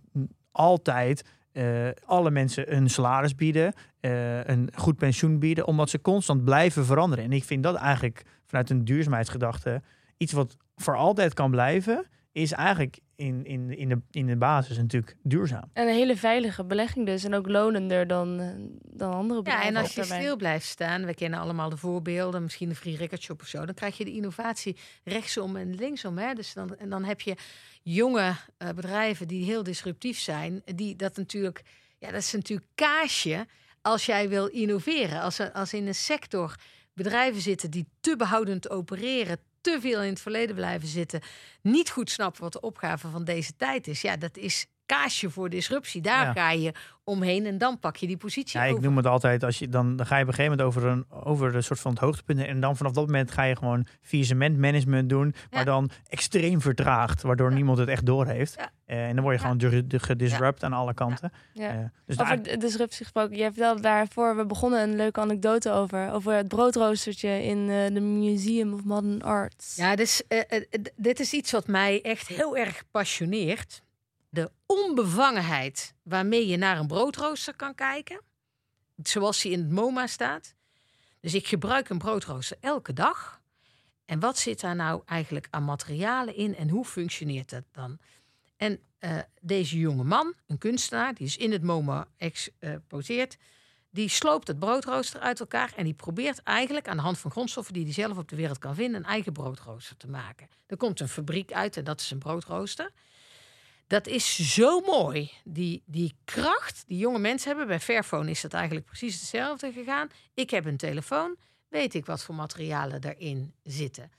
Speaker 3: altijd uh, alle mensen een salaris bieden, uh, een goed pensioen bieden, omdat ze constant blijven veranderen. En ik vind dat eigenlijk vanuit een duurzaamheidsgedachte iets wat voor altijd kan blijven, is eigenlijk in, in, in, de, in de basis natuurlijk duurzaam.
Speaker 2: En een hele veilige belegging dus. En ook lonender dan, eh, dan andere
Speaker 4: bedrijven. Ja, en als je stil blijft staan, we kennen allemaal de voorbeelden, misschien een free record shop of zo, dan krijg je de innovatie rechtsom en linksom. Hè? Dus dan, en dan heb je jonge uh, bedrijven die heel disruptief zijn, die dat natuurlijk, ja, dat is natuurlijk kaasje als jij wil innoveren. Als, als in een sector bedrijven zitten die te behoudend opereren, te veel in het verleden blijven zitten, niet goed snappen wat de opgave van deze tijd is. Ja, dat is kaasje voor disruptie. Daar ga je omheen en dan pak je die positie.
Speaker 3: Ja, ik noem het altijd, als je, dan, dan ga je op een gegeven moment over een, over een soort van het hoogtepunt. En dan vanaf dat moment ga je gewoon management doen, maar dan extreem vertraagd, waardoor niemand het echt doorheeft. Uh, en dan word je gewoon gedisrupt aan alle kanten.
Speaker 2: Uh, dus over disruptie gesproken, je vertelde daarvoor, we begonnen een leuke anekdote over, over het broodroostertje in de uh, Museum of Modern Arts.
Speaker 4: Ja, dus, dit is iets wat mij echt heel erg passioneert de onbevangenheid waarmee je naar een broodrooster kan kijken, zoals die in het MoMA staat. Dus ik gebruik een broodrooster elke dag. En wat zit daar nou eigenlijk aan materialen in en hoe functioneert dat dan? En uh, deze jonge man, een kunstenaar, die is in het MoMA exposeerd, die sloopt het broodrooster uit elkaar en die probeert eigenlijk aan de hand van grondstoffen die hij zelf op de wereld kan vinden, een eigen broodrooster te maken. Er komt een fabriek uit en dat is een broodrooster. Dat is zo mooi. Die, die kracht die jonge mensen hebben. Bij Fairphone is dat eigenlijk precies hetzelfde gegaan. Ik heb een telefoon. Weet ik wat voor materialen daarin zitten?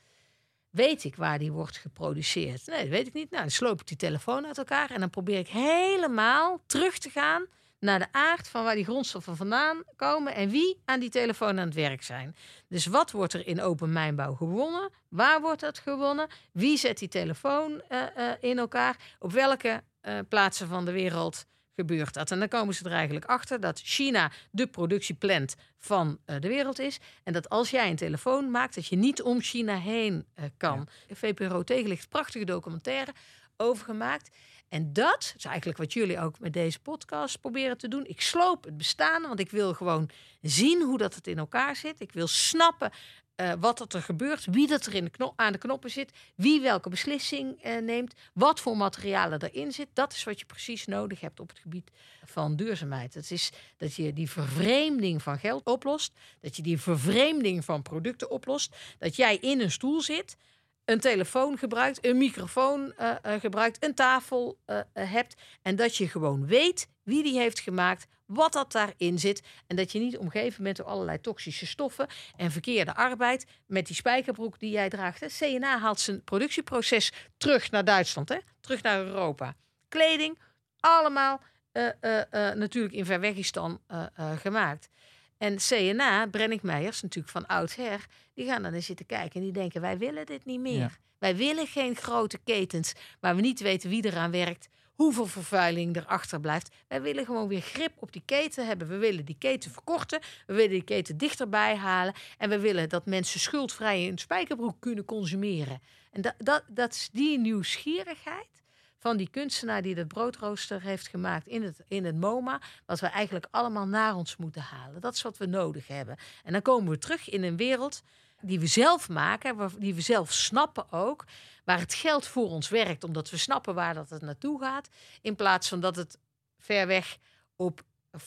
Speaker 4: Weet ik waar die wordt geproduceerd? Nee, dat weet ik niet. Nou, dan sloop ik die telefoon uit elkaar en dan probeer ik helemaal terug te gaan naar de aard van waar die grondstoffen vandaan komen en wie aan die telefoon aan het werk zijn. Dus wat wordt er in open mijnbouw gewonnen? Waar wordt dat gewonnen? Wie zet die telefoon uh, uh, in elkaar? Op welke uh, plaatsen van de wereld gebeurt dat? En dan komen ze er eigenlijk achter dat China de productieplant van de wereld is. En dat als jij een telefoon maakt, dat je niet om China heen kan. Ja. VPRO tegenlicht, prachtige documentaire over gemaakt. En dat is eigenlijk wat jullie ook met deze podcast proberen te doen. Ik sloop het bestaan, want ik wil gewoon zien hoe dat het in elkaar zit. Ik wil snappen uh, wat er gebeurt, wie dat er in de knop, aan de knoppen zit, wie welke beslissing uh, neemt, wat voor materialen erin zit. Dat is wat je precies nodig hebt op het gebied van duurzaamheid. Het is dat je die vervreemding van geld oplost, dat je die vervreemding van producten oplost, dat jij in een stoel zit een telefoon gebruikt, een microfoon uh, uh, gebruikt, een tafel uh, hebt. En dat je gewoon weet wie die heeft gemaakt, wat dat daarin zit. En dat je niet omgeven bent door allerlei toxische stoffen en verkeerde arbeid. Met die spijkerbroek die jij draagt. Hè. CNA haalt zijn productieproces terug naar Duitsland, hè? terug naar Europa. Kleding, allemaal natuurlijk in Verwegistan gemaakt. En CNA, Brennick Meijers, natuurlijk van oudsher, die gaan dan eens zitten kijken en die denken: wij willen dit niet meer. Wij willen geen grote ketens waar we niet weten wie eraan werkt, hoeveel vervuiling erachter blijft. Wij willen gewoon weer grip op die keten hebben. We willen die keten verkorten, we willen die keten dichterbij halen en we willen dat mensen schuldvrij een spijkerbroek kunnen consumeren. En dat, dat, dat is die nieuwsgierigheid van die kunstenaar die dat broodrooster heeft gemaakt in het, in het MoMA, wat we eigenlijk allemaal naar ons moeten halen. Dat is wat we nodig hebben. En dan komen we terug in een wereld die we zelf maken, die we zelf snappen ook, waar het geld voor ons werkt, omdat we snappen waar dat het naartoe gaat, in plaats van dat het ver weg op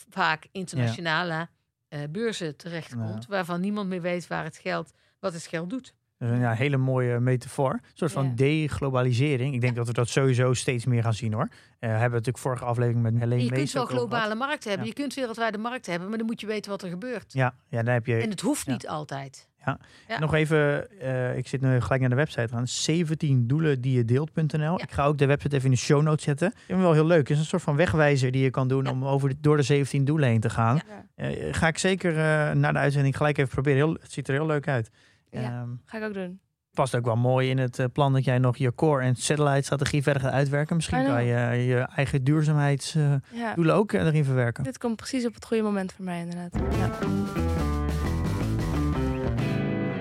Speaker 4: vaak internationale uh, beurzen terechtkomt, waarvan niemand meer weet waar het geld, wat het geld doet.
Speaker 3: Dat is een ja, hele mooie metafoor. Een soort van deglobalisering. Ik denk dat we dat sowieso steeds meer gaan zien hoor. Uh, hebben we natuurlijk vorige aflevering met Helene
Speaker 4: Je kunt wel globale markten hebben. Je kunt wereldwijde markten hebben. Maar dan moet je weten wat er gebeurt.
Speaker 3: Ja, ja dan heb je...
Speaker 4: En het hoeft niet altijd.
Speaker 3: Ja. Nog even, uh, ik zit nu gelijk naar de website aan. 17 doelen die je deelt.nl. Ik ga ook de website even in de show notes zetten. Ik vind wel heel leuk. Het is een soort van wegwijzer die je kan doen om over de, door de 17 doelen heen te gaan. Uh, ga ik zeker uh, na de uitzending gelijk even proberen. Heel, het ziet er heel leuk uit.
Speaker 2: Ja, um, ga ik ook doen.
Speaker 3: Past ook wel mooi in het uh, plan dat jij nog je core en satellite strategie verder gaat uitwerken. Misschien kan je uh, je eigen duurzaamheidsdoelen ja. ook erin verwerken.
Speaker 2: Dit komt precies op het goede moment voor mij inderdaad. Ja.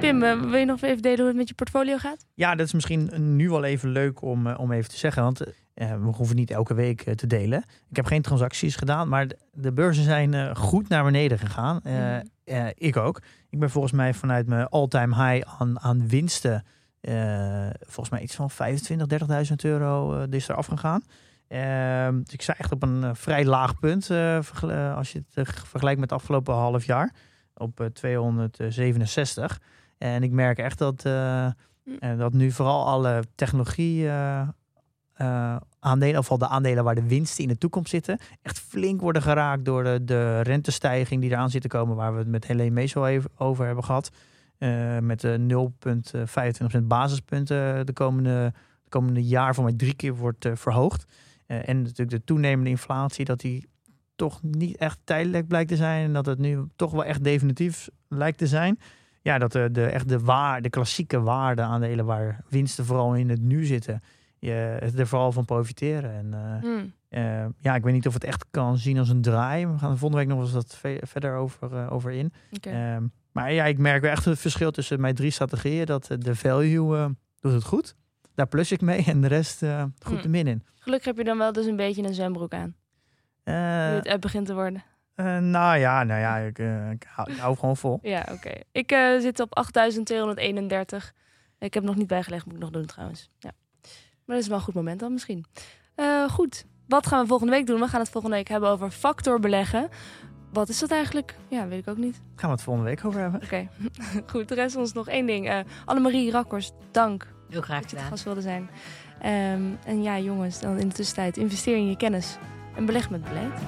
Speaker 2: Pim, wil je nog even delen hoe het met je portfolio gaat?
Speaker 3: Ja, dat is misschien nu wel even leuk om, om even te zeggen. Want we hoeven niet elke week te delen. Ik heb geen transacties gedaan, maar de beurzen zijn goed naar beneden gegaan. Mm. Uh, ik ook. Ik ben volgens mij vanuit mijn all-time high aan, aan winsten. Uh, volgens mij iets van 25, 30.000 euro uh, is er afgegaan. Ehm, dus ik sta echt op een vrij laag punt als je het vergelijkt met het afgelopen half jaar. Op 267. En ik merk echt dat, hm. dat nu vooral alle technologie uh, aandelen, of al de aandelen waar de winsten in de toekomst zitten, echt flink worden geraakt door de, de rentestijging die eraan zit te komen, waar we het met Helene even over hebben gehad. Uh, met de 0,25% basispunten de komende, de komende jaar voor mij drie keer wordt verhoogd. en natuurlijk de toenemende inflatie, dat die toch niet echt tijdelijk blijkt te zijn. En dat het nu toch wel echt definitief lijkt te zijn. Ja, dat de, de, echt de, waar, de klassieke waarde aandelen waar winsten vooral in het nu zitten je er vooral van profiteren. En uh, ja, ik weet niet of het echt kan zien als een draai. We gaan de volgende week nog eens wat verder over, uh, over in. Okay. Um, maar ja, ik merk wel echt het verschil tussen mijn drie strategieën. Dat de value doet het goed. Daar plus ik mee en de rest goed mm. de min in.
Speaker 2: Gelukkig heb je dan wel dus een beetje een zwembroek aan. nu het app begint te worden.
Speaker 3: Nou ja, nou ja ik, ik, hou, ik, hou, gewoon vol.
Speaker 2: ja, oké. Okay. Ik zit op 8231. Ik heb nog niet bijgelegd, moet ik nog doen trouwens. Ja. Maar dat is wel een goed moment dan misschien. Uh, goed, wat gaan we volgende week doen? We gaan het volgende week hebben over factor beleggen. Wat is dat eigenlijk? Ja, weet ik ook niet.
Speaker 3: Gaan we het volgende week over hebben.
Speaker 2: Oké, okay. goed. Er rest ons nog één ding. Uh, Annemarie Rakkers, dank.
Speaker 4: Heel graag gedaan. Dat
Speaker 2: je gast wilde zijn. Um, en ja, jongens, dan in de tussentijd investeer in je kennis en beleg met beleid.